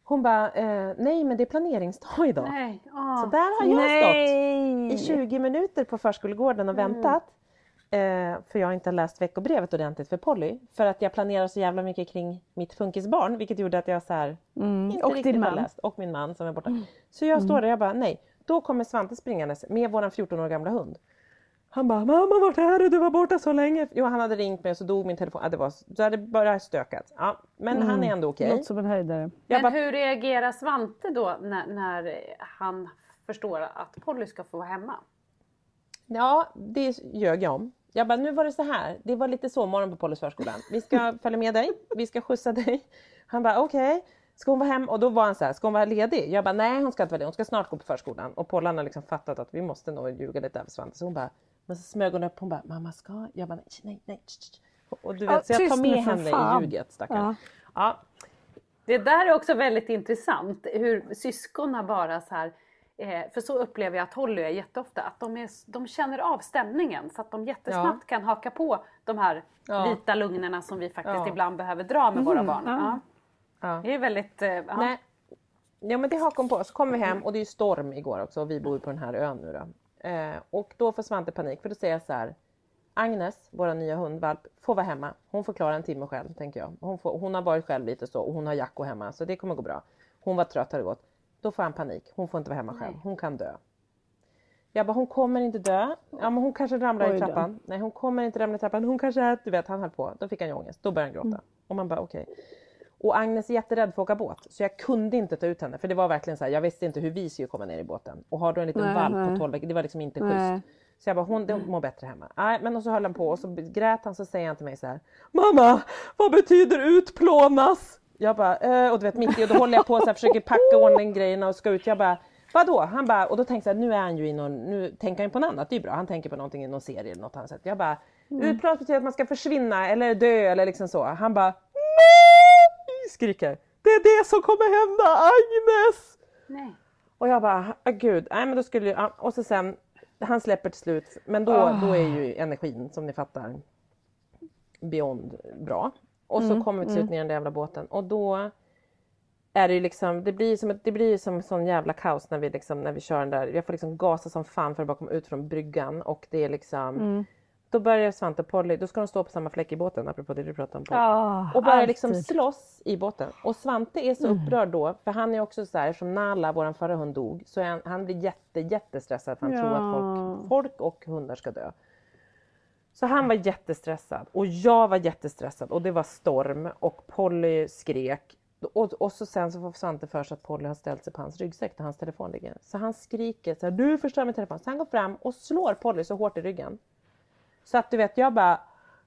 Hon bara, eh, nej men det är planeringsdag idag. Nej. åh. Så där har jag stått Nej! i 20 minuter på förskolegården och väntat. Eh, för jag har inte läst veckobrevet ordentligt för Polly. För att jag planerar så jävla mycket kring mitt funkisbarn vilket gjorde att jag så här, Mm. inte Och riktigt din har man. Mm. läst. Och min man som är borta. Så jag står där och jag bara nej. Då kommer Svante springandes med våran 14 år gamla hund. Han bara mamma vart är du? Du var borta så länge. Jo han hade ringt mig och så dog min telefon. Ja, det var, så hade det bara stökat. Ja, men han är ändå okej. Mm. Låter som en höjdare. Jag Men bara, hur reagerar Svante då när, när han förstår att Polly ska få vara hemma? Ja, det ljög jag om. Jag bara, nu var det så här. Det var lite sovmorgon på Pollys förskolan. Vi ska [laughs] följa med dig. Vi ska skjutsa dig. Han bara, okej. Ska hon vara hem? Och då var han så här, ska hon vara ledig? Jag bara, nej hon ska inte vara ledig. Hon ska snart gå på förskolan. Och Pollan har liksom fattat att vi måste nog ljuga lite över Svante. Så hon bara, men så smög hon upp. Hon bara, mamma ska? Jag bara, nej, nej, nej. Och du vet, Ja, så jag tar med henne fan. i ljuget stackarn. Ja. Ja. Det där är också väldigt intressant hur syskonen bara så här eh, för så upplever jag att Holly är jätteofta, att de, är, de känner av stämningen så att de jättesnabbt kan haka på de här Ja. vita lugnerna som vi faktiskt Ja. ibland behöver dra med våra barn. Ja. Ja. Det är väldigt... eh, Ja. Nej. Ja men det hakar hon på. Så kommer vi hem och det är storm igår också och vi bor på den här ön nu då. Eh, och då får Svante panik för då säger jag så här. Agnes, vår nya hundvalp, får vara hemma. Hon får klara en timme själv tänker jag. Hon, får, hon har varit själv lite så och hon har Jacko hemma så det kommer gå bra. Hon var trött har det gått. Då får han panik. Hon får inte vara hemma själv. Hon kan dö. Jag bara, hon kommer inte dö. Ja men hon kanske ramlar i trappan. Nej hon kommer inte ramla i trappan. Hon kanske är, du vet han höll på. Då fick han ju ångest. Då började han gråta. Och man bara okej. Och Agnes är jätterädd för att åka båt så jag kunde inte ta ut henne för det var verkligen så här, jag visste inte hur vi skulle komma ner i båten. Och har då en liten Nej, valp på nej. 12 veckor, det var liksom inte Nej. schysst. Så jag bara, hon det mår bättre hemma. Nej, men och så höll han på och så grät han så säger han till mig så här. Mamma, vad betyder utplånas? Jag bara, eh, och du vet mitt i och då håller jag på så här, försöker packa ordning grejerna och ska ut. Jag bara, vadå? Han bara, och då tänkte jag nu är han ju i någon, nu tänker han på något annat, det är ju bra. Han tänker på någonting i någon serie eller något annat sätt. Jag bara, utplånas betyder att man ska försvinna eller dö eller liksom så. Han bara, nej! Skriker. Det är det som kommer hända Agnes! Nej. Och jag bara, ah, gud, nej men då skulle jag, ja, och så sen, han släpper till slut, men då, då är ju energin som ni fattar beyond bra. Och så kommer vi till slut ner i den där jävla båten och då är det ju liksom, det blir som, ett, det blir som en sån jävla kaos när vi liksom, när vi kör den där, jag får liksom gasa som fan för att bara komma ut från bryggan och det är liksom Då börjar Svante och Polly, då ska de stå på samma fläck i båten apropå det du pratade om. Polly. Ja, Och börjar liksom alltid. slåss i båten. Och Svante är så upprörd då, för han är också så här, som Nala, vår förra hund, dog, så han, han blir jätte, jättestressad för han tror att folk, folk och hundar ska dö. Så han var jättestressad och jag var jättestressad och det var storm och Polly skrek. Och, och så sen så får Svante för sig att Polly har ställt sig på hans ryggsäck där hans telefon ligger. Så han skriker så här, du förstör min telefon. Så han går fram och slår Polly så hårt i ryggen. Så att du vet, jag bara...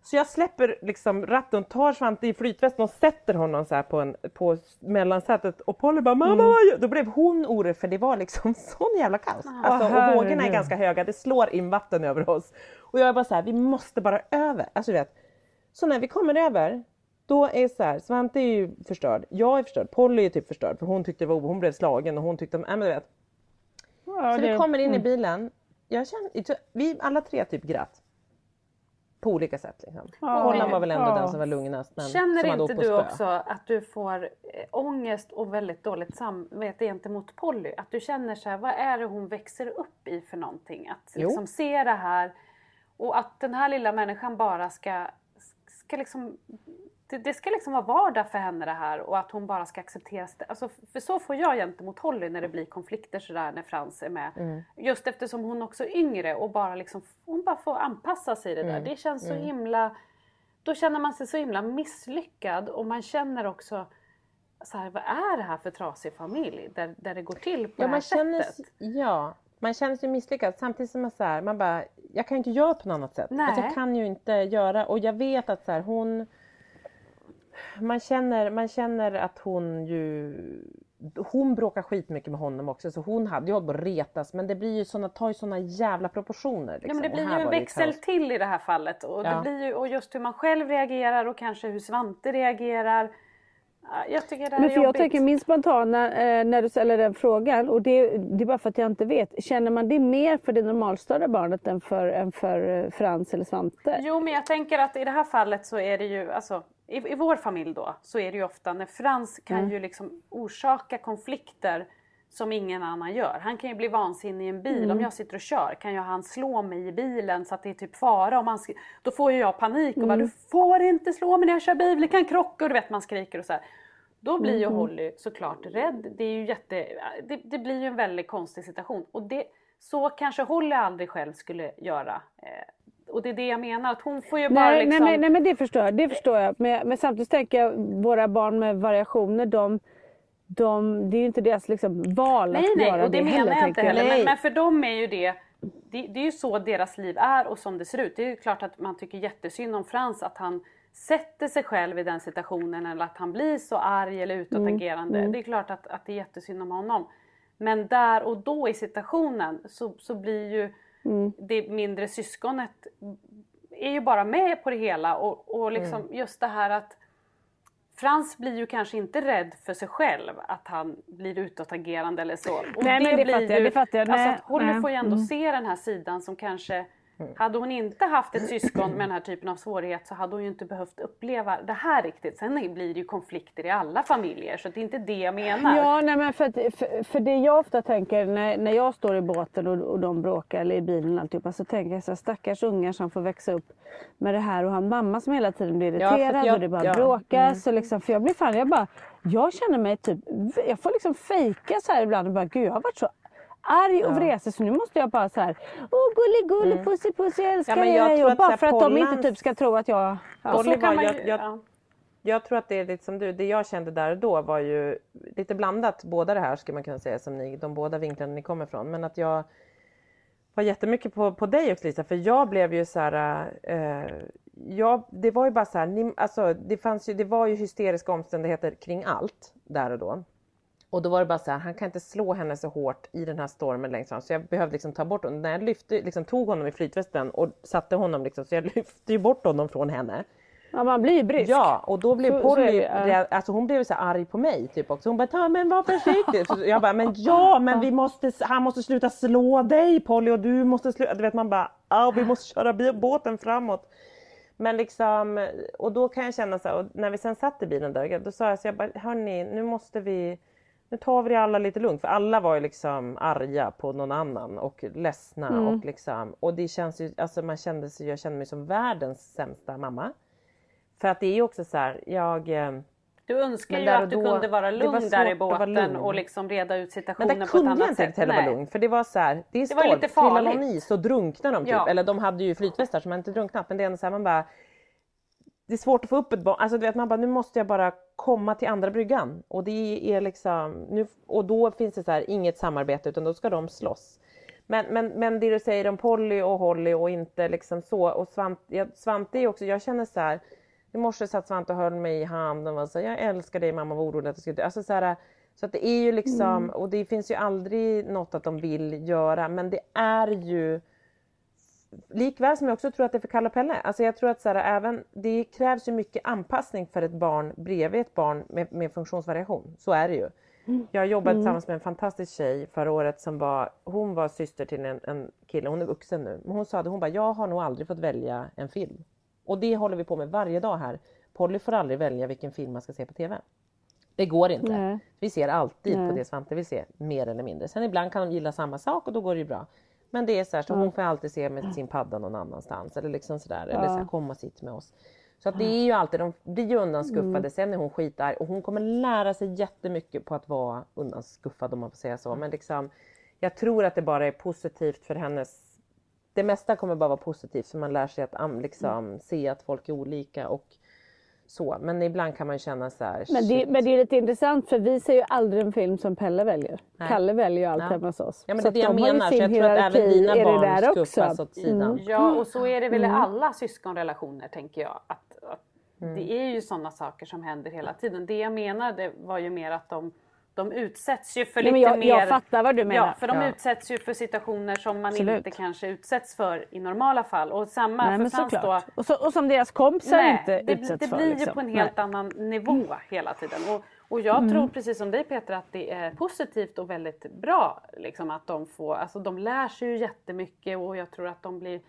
Så jag släpper liksom ratten, tar Svante i flytvästen och sätter honom så på, en, på mellansätet och Polly bara mamma Mm. vad gör-" Då blev hon orolig för det var liksom [laughs] sån jävla kaos. Alltså, och vågorna är ganska höga, det slår in vatten över oss. Och jag är bara så här, vi måste bara över. Alltså du vet. Så när vi kommer över, då är så här, Svante är ju förstörd, jag är förstörd, Polly är typ förstörd för hon tyckte det var hon blev slagen och hon tyckte, nej men du vet. Ja, Så det- vi kommer in i bilen, jag känner, vi alla tre typ grät. På olika sätt. Liksom. Ja. Holland var väl ändå Ja. den som var lugnast. Men Känner inte du spö. också att du får eh, ångest och väldigt dåligt samvete gentemot Polly? Att du känner så här, vad är det hon växer upp i för någonting? Att Jo. liksom se det här och att den här lilla människan bara ska, ska liksom det, det ska liksom vara vardag för henne det här och att hon bara ska acceptera det. Alltså, för så får jag gentemot Holly när det blir konflikter sådär när Frans är med. Mm. Just eftersom hon också är yngre och bara liksom, hon bara får anpassa sig i det där. Mm. Det känns så himla då känner man sig så himla misslyckad och man känner också så här, vad är det här för trasig familj där, där det går till på Ja, det här man känner, sättet? ja, man känner sig misslyckad samtidigt som man, så här, man bara, jag kan ju inte göra på något annat sätt. Nej. Alltså, jag kan ju inte göra, och jag vet att så här, hon man känner, man känner att hon ju hon bråkar skitmycket med honom också så hon hade ju hållit på att retas men det blir ju såna, tar ju såna jävla proportioner. Liksom. Ja, men det Och blir ju en det växel kaos. till i det här fallet och, det Ja. blir ju, och just hur man själv reagerar och kanske hur Svante reagerar. Ja, Jag tycker det här Men är för jag jobbigt. tänker min spontana eh, när du ställer den frågan och det, det är bara för att jag inte vet. Känner man det mer för det normalstörda barnet än för, än för eh, Frans eller Svante? Jo men jag tänker att i det här fallet så är det ju, alltså i, i vår familj då, så är det ju ofta när Frans kan Mm. ju liksom orsaka konflikter som ingen annan gör. Han kan ju bli vansinnig i en bil. Mm. Om jag sitter och kör kan ju han slå mig i bilen så att det är typ fara. Om han då får ju jag panik och bara Mm. du får inte slå mig när jag kör bil, vi kan krocka och du vet man skriker och så här. Då blir ju Mm. Holly såklart rädd. Det, är ju jätte, det, det blir ju en väldigt konstig situation. Och det, så kanske Holly aldrig själv skulle göra. Och det är det jag menar, att hon får ju bara Nej, liksom... nej, men, nej men det förstår jag. Det förstår jag. Men, men samtidigt tänker jag våra barn med variationer de, de, det är ju inte deras liksom, val Nej, att nej, göra och det, det menar heller. jag inte heller. Men, men för dem är ju det, det, det är ju så deras liv är och som det ser ut. Det är ju klart att man tycker jättesynd om Frans att han sätter sig själv i den situationen eller att han blir så arg eller utåtagerande. Det är klart att, att det är jättesynd om honom. Men där och då i situationen så, så blir ju det mindre syskonet är ju bara med på det hela och, och liksom just det här att Frans blir ju kanske inte rädd för sig själv att han blir utåtagerande eller så. Och Nej, men det fattar jag, det fattar jag. Alltså Nej, att Holly nej. får ju ändå Mm. se den här sidan som kanske hade hon inte haft ett syskon med den här typen av svårighet så hade hon ju inte behövt uppleva det här riktigt. Sen blir det ju konflikter i alla familjer så det är inte det jag menar. Ja, nej, men för, att, för, för det jag ofta tänker när, när jag står i båten och, och de bråkar eller i bilen och alltihopa så tänker jag så här, stackars ungar som får växa upp med det här och har en mamma som hela tiden blir Ja, irriterad jag- och det bara ja, bråkas. Och liksom, för jag blir fan, jag bara, jag känner mig typ, jag får liksom fejka så här ibland och bara gud jag har varit så arg och vresig så nu måste jag bara så här, åh gullig gull, pussy pussy, jag älskar Mm. Ja, jag dig. bara för att de inte typ ska tro att jag... Ja. så kan man ju, jag- jag- ja. Jag tror att det är lite som du, det jag kände där och då var ju lite blandat båda det här skulle man kunna säga som ni, de båda vinklarna ni kommer ifrån. Men att jag var jättemycket på, på dig också Lisa för jag blev ju så här, eh, jag, det var ju bara så här, ni, alltså, det, fanns ju, det var ju hysteriska omständigheter kring allt där och då. Och då var det bara så här, han kan inte slå henne så hårt i den här stormen längst fram. Så jag behövde liksom ta bort honom. När jag lyfte, liksom, tog honom i flytvästen och satte honom liksom, så jag [laughs] lyfte ju bort honom från henne. ja, man blir ju brysk. Ja, och då blev Så- så Polly, det, ja. rea- alltså hon blev så här arg på mig typ också. Hon bara, ta men var försiktig. Så jag bara, men ja men vi måste, han måste sluta slå dig Polly och du måste sluta. Du vet man bara, ja vi måste köra båten framåt. Men liksom, och då kan jag känna så här, och när vi sen satt i bilen där, då sa jag så jag bara, hörni nu måste vi, nu tar vi det alla lite lugnt. För alla var ju liksom arga på någon annan och ledsna Mm. och liksom, och det känns ju, alltså man kände sig, jag kände mig som världens sämsta mamma. För att det är ju också så här, jag... eh, Du önskar Men ju där att du då- kunde vara lugn där i båten och liksom reda ut Men situationen där på ett kunde jag annat inte sätt. riktigt heller vara lugn. För det var så här, det är Det lite trillar någon i så drunknar de typ. Ja. Eller de hade ju flytvästar som inte drunknat. Men det är ändå så här, man bara... Det är svårt att få upp ett barn. Alltså du vet man bara, nu måste jag bara komma till andra bryggan. Och det är liksom, nu, och då finns det så här, inget samarbete utan då ska de slåss. Men, men, men det du säger om Polly och Holly och inte liksom så. Och Svante, jag, Svante är också, jag känner så här. I morse satt Svante och höll mig i handen och här, jag älskar dig mamma var orolig att jag skulle dö. Alltså så här, så att det är ju liksom, och det finns ju aldrig något att de vill göra men det är ju Likväl som jag också tror att det är för Kalle och Pelle. Alltså jag tror att så här, även, det krävs ju mycket anpassning för ett barn bredvid ett barn med, med funktionsvariation. Så är det ju. Jag jobbade tillsammans med en fantastisk tjej förra året som var, hon var syster till en, en kille, hon är vuxen nu. Men hon sa det, hon bara, jag har nog aldrig fått välja en film. Och det håller vi på med varje dag här. Polly får aldrig välja vilken film man ska se på TV. Det går inte. Nej. Vi ser alltid Nej. på det Svante vill se, mer eller mindre. Sen ibland kan de gilla samma sak och då går det ju bra. Men det är så här, så hon får alltid se med sin padda någon annanstans eller liksom sådär. Eller så här, kom och sitt med oss. Så att det är ju alltid, de blir ju undanskuffade. Mm. Sen är hon skitarg och hon kommer lära sig jättemycket på att vara undanskuffad om man får säga så. Men liksom, jag tror att det bara är positivt för hennes det mesta kommer bara vara positivt för man lär sig att liksom, se att folk är olika och så. Men ibland kan man känna så här. Men det, men det är lite intressant för vi ser ju aldrig en film som Pelle väljer. Nej. Kalle väljer ju allt Ja. hemma hos oss. Ja men Så det är det jag de ju menar. Så jag tror att även dina barn där skuffas också. Mm. åt sidan. Ja, och så är det väl i alla syskonrelationer tänker jag. Att, att Mm. Det är ju sådana saker som händer hela tiden. Det jag menade var ju mer att de, de utsätts ju för Nej, men lite jag, mer... jag fattar vad du menar. Ja, för de Ja. utsätts ju för situationer som man Absolut. inte kanske utsätts för i normala fall. Och samma Nej, för Frans då. Och, så, och som deras kompisar Nej, inte det, utsätts det för. blir ju liksom. på en Nej. helt annan nivå hela tiden. Och, och jag Mm. tror precis som dig Peter att det är positivt och väldigt bra. Liksom, att de, får, alltså, de lär sig ju jättemycket och jag tror att de blir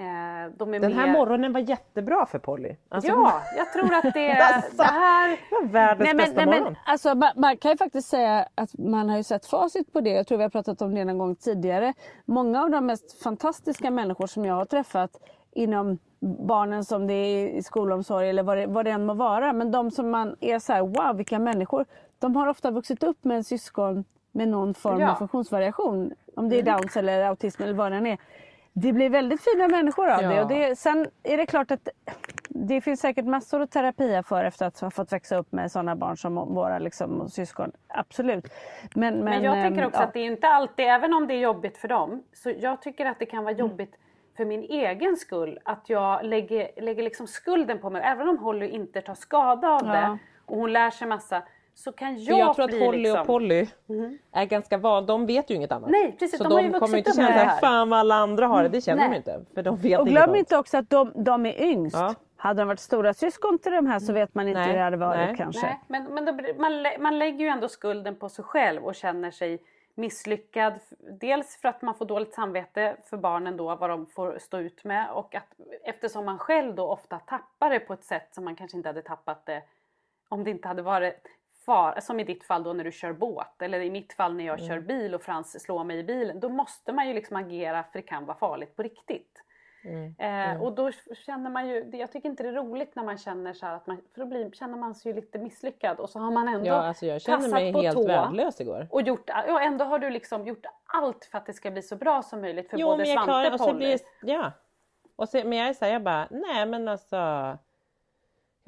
eh, Den här mer... morgonen var jättebra för Polly. Alltså, Ja, jag tror att det, [laughs] Alltså, det här... Det var världens Nej, men, bästa nej, morgon. men, alltså, man, man kan ju faktiskt säga att man har ju sett facit på det. Jag tror vi har pratat om det någon gång tidigare. Många av de mest fantastiska människor som jag har träffat inom barnen som det är i skolomsorg eller vad det, vad det än må vara. Men de som man är så här, wow vilka människor. De har ofta vuxit upp med en syskon med någon form Ja. av funktionsvariation. Om det är downs eller autism eller vad det än är. Det blir väldigt fina människor av det. Ja. Och det. Sen är det klart att det finns säkert massor att terapia för efter att ha fått växa upp med sådana barn som våra liksom, syskon. Absolut. Men, men, Men jag tänker ehm, också ja. att det är inte alltid, även om det är jobbigt för dem, så jag tycker att det kan Mm. vara jobbigt för min egen skull. Att jag lägger, lägger liksom skulden på mig. Även om Holly inte tar skada av Ja. det och hon lär sig massa. Så kan För jag, jag tror att Holly liksom... och Polly är ganska van, de vet ju inget annat. Nej, precis, Så de de, har ju vuxit kommer inte känna såhär, här. fan vad alla andra har det. Det känner Nej. de inte. För de vet Och glöm inte också att de, de är yngst. Ja. Hade de varit stora syskon till de här så vet man inte Nej, hur det hade varit nej. kanske. Nej, men, men då, man, man lägger ju ändå skulden på sig själv och känner sig misslyckad. Dels för att man får dåligt samvete för barnen då, vad de får stå ut med och att eftersom man själv då ofta tappar det på ett sätt som man kanske inte hade tappat det om det inte hade varit far, som i ditt fall då när du kör båt eller i mitt fall när jag kör bil och Frans slår mig i bilen. Då måste man ju liksom agera för det kan vara farligt på riktigt. Eh, och då känner man ju, jag tycker inte det är roligt när man känner så här att man, för då blir, känner man sig ju lite misslyckad och så har man ändå Ja, alltså jag känner mig på helt tå värdelös igår. och gjort, ja ändå har du liksom gjort allt för att det ska bli så bra som möjligt för Jo både Svante och så Polly. Ja. Och så, men jag är såhär, jag bara, nej men alltså.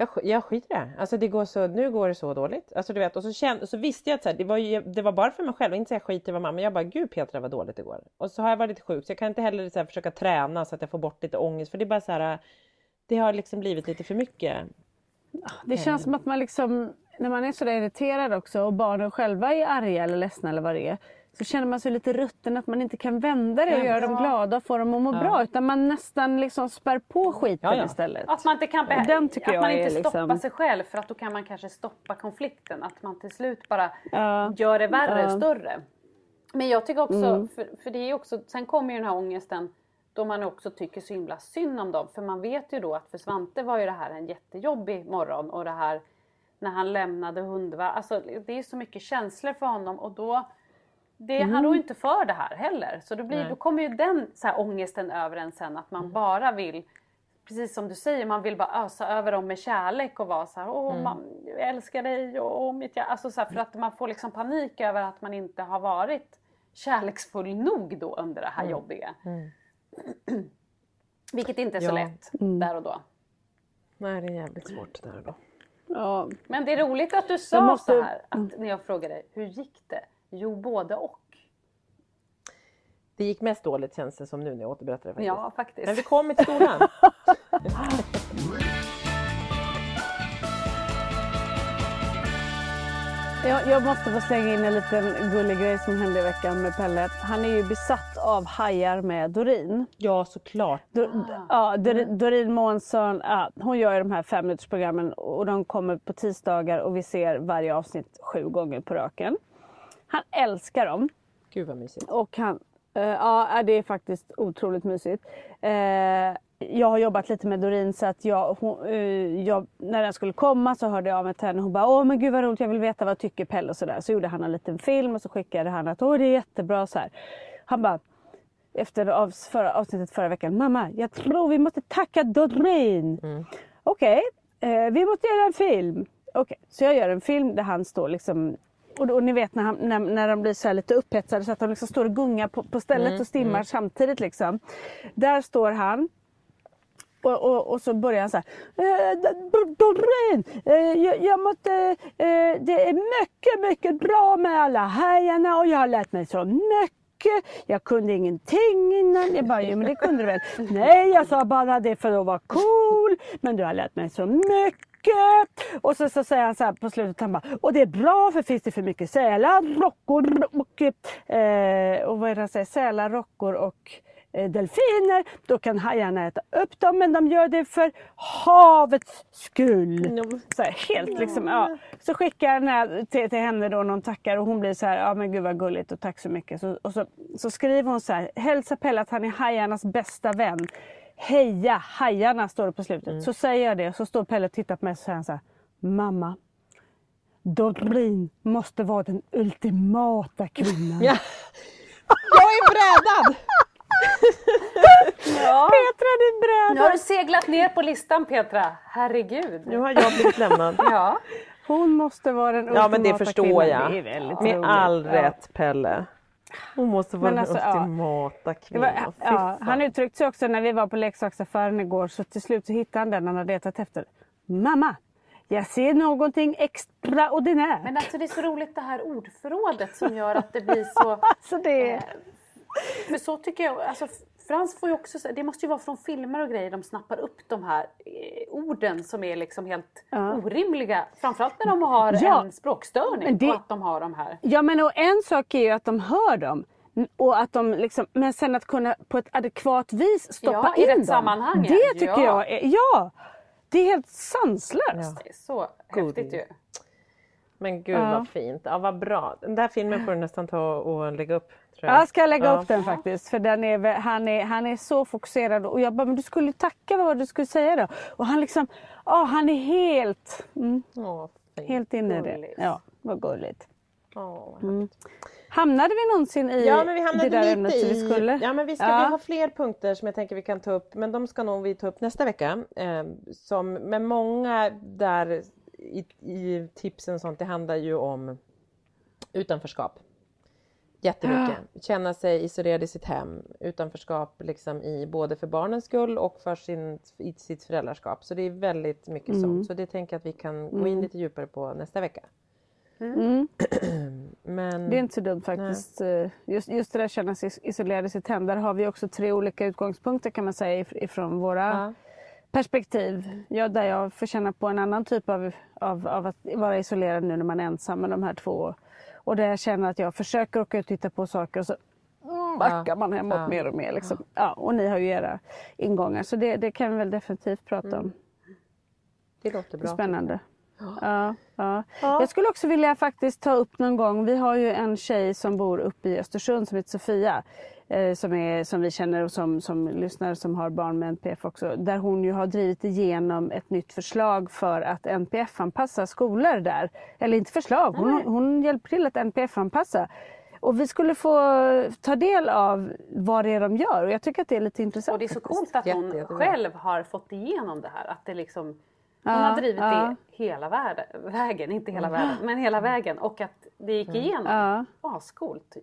Jag, sk- jag skiter i det. Alltså det går så, nu går det så dåligt. Alltså du vet, och så, kände, så visste jag att så här, det, var ju, det var bara för mig själv, inte så jag skiter i vad mamma, men jag bara gud Petra vad dåligt det går. Och så har jag varit lite sjuk så jag kan inte heller så här, försöka träna så att jag får bort lite ångest för det är bara så här. Det har liksom blivit lite för mycket. Det känns som att man liksom, när man är sådär irriterad också och barnen själva är arga eller ledsna eller vad det är. Så känner man sig lite rutten att man inte kan vända det och göra dem glada och få dem att må bra. Utan man nästan liksom spär på skiten Ja, ja. istället. Att man inte kan be- Den tycker att jag man inte stoppar liksom- sig själv för att då kan man kanske stoppa konflikten. Att man till slut bara Ja. gör det värre, Ja. Mm. större. Men jag tycker också, för, för det är också, sen kommer ju den här ångesten då man också tycker så himla synd om dem. För man vet ju då att för Svante var ju det här en jättejobbig morgon och det här när han lämnade hundvar. Alltså det är så mycket känslor för honom och då det, Han Mm. rår ju inte för det här heller. Så då, blir, då kommer ju den så här, ångesten över en sen att man Mm. bara vill Precis som du säger, man vill bara ösa över dem med kärlek och vara så här, åh Mm. mam, jag älskar dig och åh, mitt hjärta. Alltså så här, för att man får liksom panik över att man inte har varit kärleksfull nog då under det Mm. här jobbiga. [clears throat] Vilket inte är så Ja. lätt Mm. där och då. Nej det är jävligt svårt där då. Ja. Men det är roligt att du sa måste- så här, att när jag frågade hur gick det? Jo, både och. Det gick mest dåligt känns det som nu när jag återberättar det faktiskt. Ja, faktiskt. Men vi kommer till skolan. [laughs] Jag, jag måste få slänga in en liten gullig grej som hände i veckan med Pelle. Han är ju besatt av hajar med Doreen. ja såklart. Dor, ja, Dor, Doreen Månsson, ja, hon gör ju de här femminutersprogrammen och de kommer på tisdagar och vi ser varje avsnitt sju gånger på raken. Han älskar dem. Gud vad mysigt. Och han, eh, ja det är faktiskt otroligt mysigt. Eh, jag har jobbat lite med Doreen så att jag, hon, eh, jag, när den skulle komma så hörde jag av mig till henne. Hon bara åh men gud vad roligt jag vill veta vad tycker Pelle och sådär. Så gjorde han en liten film och så skickade han att åh det är jättebra så här. Han bara efter av, förra, avsnittet förra veckan. Mamma jag tror vi måste tacka Doreen. Okej, eh, vi måste göra en film. Okej, så jag gör en film där han står liksom och, och ni vet när, han, när, när de blir så här lite upphetsade så att de liksom står och gungar på, på stället och stimmar samtidigt. Liksom. Där står han och, och, och så börjar han så här. "Eh, Doreen, eh, jag, jag måste, eh, det är mycket, mycket bra med alla hajarna och jag har lärt mig så mycket. Jag kunde ingenting innan. Jag bara, jo men det kunde du väl? [laughs] Nej, jag sa bara det för att vara cool. Men du har lärt mig så mycket. Och så, så säger han så här på slutet, han bara, och det är bra för finns det för mycket sälar, rockor och, eh, och vad är det han säger, sälar, rockor och eh, delfiner, då kan hajarna äta upp dem men de gör det för havets skull. Så här, helt liksom, ja. Så skickar den här till, till henne då någon tackar och hon blir så här, ja men gud vad gulligt och tack så mycket. Så, och så, så skriver hon så här, hälsa Pelle att han är hajarnas bästa vän. Heja hajarna står det på slutet. Så säger jag det och så står Pelle och tittar på mig och säger han så här, mamma Doreen måste vara den ultimata kvinnan. Ja. [laughs] Jag är brädad! [laughs] Petra du är Nu bräda! har du seglat ner på listan Petra. Herregud. Nu har jag blivit lämnad. [laughs] Ja. Hon måste vara den ultimata Ja men det förstår kvinnan. jag. Det är väldigt Med roligt. all Ja. rätt Pelle. Hon måste vara alltså, den ultimata kvinnan. Ja, han uttryckte sig också när vi var på leksaksaffären igår så till slut så hittade han den han hade letat efter. Mamma, jag ser någonting extraordinärt. Men alltså det är så roligt det här ordförrådet som gör att det blir så... [laughs] Alltså det, Eh, För så tycker jag, alltså Frans får ju också, det måste ju vara från filmer och grejer de snappar upp de här eh, orden som är liksom helt orimliga. Framförallt när de har Ja. en språkstörning det- och att de har de här. ja men och en sak är ju att de hör dem. Och att de liksom, men sen att kunna på ett adekvat vis stoppa Ja, i in rätt dem. sammanhang, Det tycker ja. jag är, ja! Det är helt sanslöst. Det är så Godis. häftigt ju. Men gud Ja. vad fint. Ja vad bra. Den där filmen får du nästan ta och lägga upp. Tror jag. Ja, jag ska lägga Ja. upp den faktiskt. För den är, han, är, han är så fokuserad. Och jag bara, men du skulle tacka vad du skulle säga då? Och han liksom, ja han är helt, mm, Åh, helt inne i det. Ja, vad gulligt. Åh, Hamnade vi någonsin i Ja men vi hamnade det där lite ämnet i... vi skulle? Ja men vi, ska, Ja. vi har fler punkter som jag tänker vi kan ta upp men de ska nog vi ta upp nästa vecka. Eh, som, men många där i, i tipsen och sånt det handlar ju om utanförskap. Jättemycket. Känna sig isolerad i sitt hem. Utanförskap liksom i både för barnens skull och för sin, i sitt föräldraskap. Så det är väldigt mycket sånt. Så det tänker jag att vi kan gå in lite djupare på nästa vecka. Mm. [clears throat] Men... Det är inte så dumt faktiskt. Just, just det där känna sig isolerad i sitt hem. Där har vi också tre olika utgångspunkter kan man säga if- ifrån våra Ja. Perspektiv. Ja, där jag får känna på en annan typ av, av, av att vara isolerad nu när man är ensam med de här två. Och där jag känner att jag försöker åka ut och titta på saker och så mm, backar man hemåt Ja. mer och mer. Liksom. Ja, och ni har ju era ingångar så det, det kan vi väl definitivt prata Mm. om. Det låter bra. Spännande. Ja, ja. Jag skulle också vilja faktiskt ta upp någon gång, vi har ju en tjej som bor uppe i Östersund som heter Sofia. Eh, som, är, som vi känner och som, som lyssnar som har barn med NPF också. Där hon ju har drivit igenom ett nytt förslag för att NPF-anpassa skolor där. Eller inte förslag, hon, hon hjälper till att NPF-anpassa. Och vi skulle få ta del av vad det är de gör och jag tycker att det är lite intressant. Och det är så coolt att hon Jätte, själv har fått igenom det här. Att det liksom, hon Ja, har drivit ja. det hela världen, vägen, inte hela världen, men hela vägen. Och att det gick igenom. Ja. Ascoolt.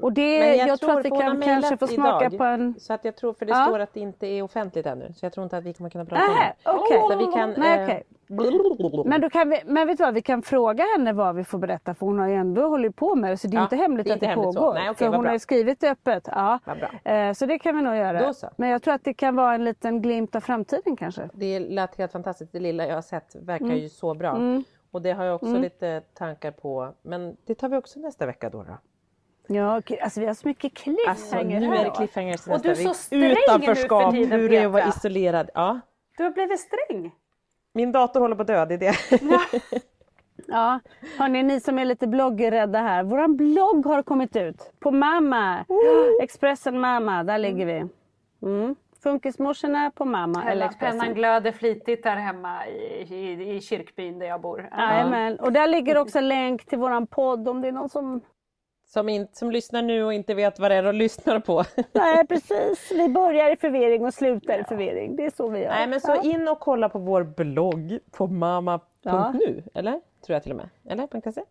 Och det, Men jag, tror att vi kan kanske få smaka idag, på en... Så att jag tror, för det Ja. står att det inte är offentligt ännu. Så jag tror inte att vi kommer kunna prata om det. okej. Så vi kan... Nej, eh. Men, då kan vi, men vet du vad, vi kan fråga henne vad vi får berätta för hon har ju ändå hållit på med det så det är Ja, inte hemligt det är att det inte hemligt så. pågår. Nej, vad hon bra. har ju skrivit det öppet. Ja. Eh, Så det kan vi nog göra. Men jag tror att det kan vara en liten glimt av framtiden kanske. Det lät helt fantastiskt. Det lilla jag har sett verkar Mm. ju så bra. Och det har jag också lite tankar på. Men det tar vi också nästa vecka då. då. Ja, alltså vi har så mycket cliffhanger Alltså nu är det cliffhangers Och nästa du är så sträng nu för tiden, hur det är att vara isolerad. Ja. Du har blivit sträng. Min dator håller på att dö, det är det. Ja, hörni, ni som är lite bloggrädda här. Våran blogg har kommit ut på Mamma. Expressen Mamma, där ligger vi. Mm. Funkismorsorna på mamma eller Pennan, Expressen. pennan glöder flitigt där hemma i, i, i kyrkbyn där jag bor. Jajamän. Och där ligger också en länk till våran podd om det är någon som... Som, in, som lyssnar nu och inte vet vad det är de lyssnar på. [laughs] Nej precis, vi börjar i förvirring och slutar i förvirring. Det är så vi gör. Nej men så Ja. in och kolla på vår blogg på mamma.nu, Ja. eller? Tror jag till och med. Eller? .se?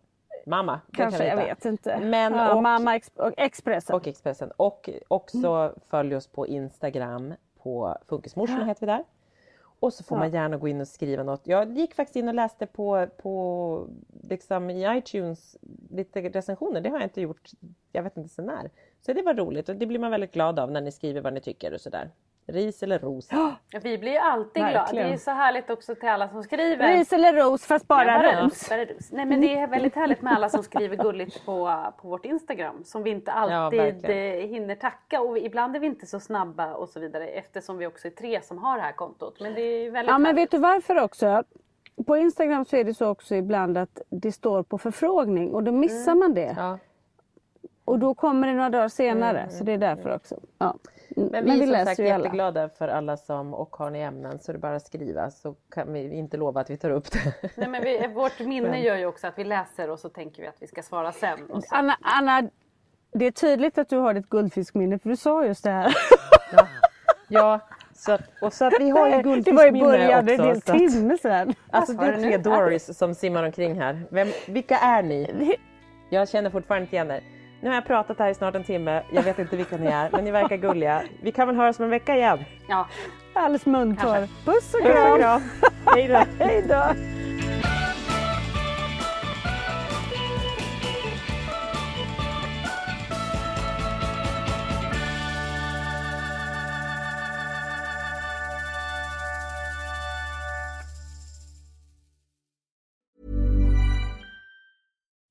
Mamma. kan Kanske, vi jag hitta. vet inte. Men ja, och- Mamma och Expressen. Och Expressen. Och också följ oss på Instagram på Funkismorsorna heter vi där. Och så får man gärna gå in och skriva något. Jag gick faktiskt in och läste på, på liksom i iTunes lite recensioner. Det har jag inte gjort, jag vet inte sen när. Så det var roligt och det blir man väldigt glad av när ni skriver vad ni tycker och sådär. Ris eller ros. Vi blir ju alltid glada. Det är så härligt också till alla som skriver. Ris eller ros fast bara Ja, ros. bara ros. Nej men det är väldigt härligt med alla som skriver gulligt på, på vårt Instagram. Som vi inte alltid verkligen. eh, hinner tacka och vi- ibland är vi inte så snabba och så vidare. Eftersom vi också är tre som har det här kontot. Men det är väldigt Ja men härligt. vet du varför också? På Instagram så är det så också ibland att det står på förfrågning och då missar man det. Ja. Och då kommer det några dagar senare. Så det är därför också. Ja. Mm, Men vi är som sagt ju jätteglada för alla som och har ni ämnen så är det bara att skriva så kan vi inte lova att vi tar upp det. Nej, men vi, vårt [laughs] minne gör ju också att vi läser och så tänker vi att vi ska svara sen. Anna, Anna, det är tydligt att du har ett guldfiskminne för du sa just det här. Ja, så att, och så att vi har ju det var i guldfiskminne början, det är en också. timme sedan. Alltså det är tre? Doris som simmar omkring här. Vem, vilka är ni? Jag känner fortfarande inte igen er. Nu har jag pratat här i snart en timme. Jag vet inte vilka ni är, men ni verkar gulliga. Vi kan väl höras om en vecka igen. Ja. Alldeles muntorr. Puss och Puss och kram. kram. [laughs] Hej då. Hej då.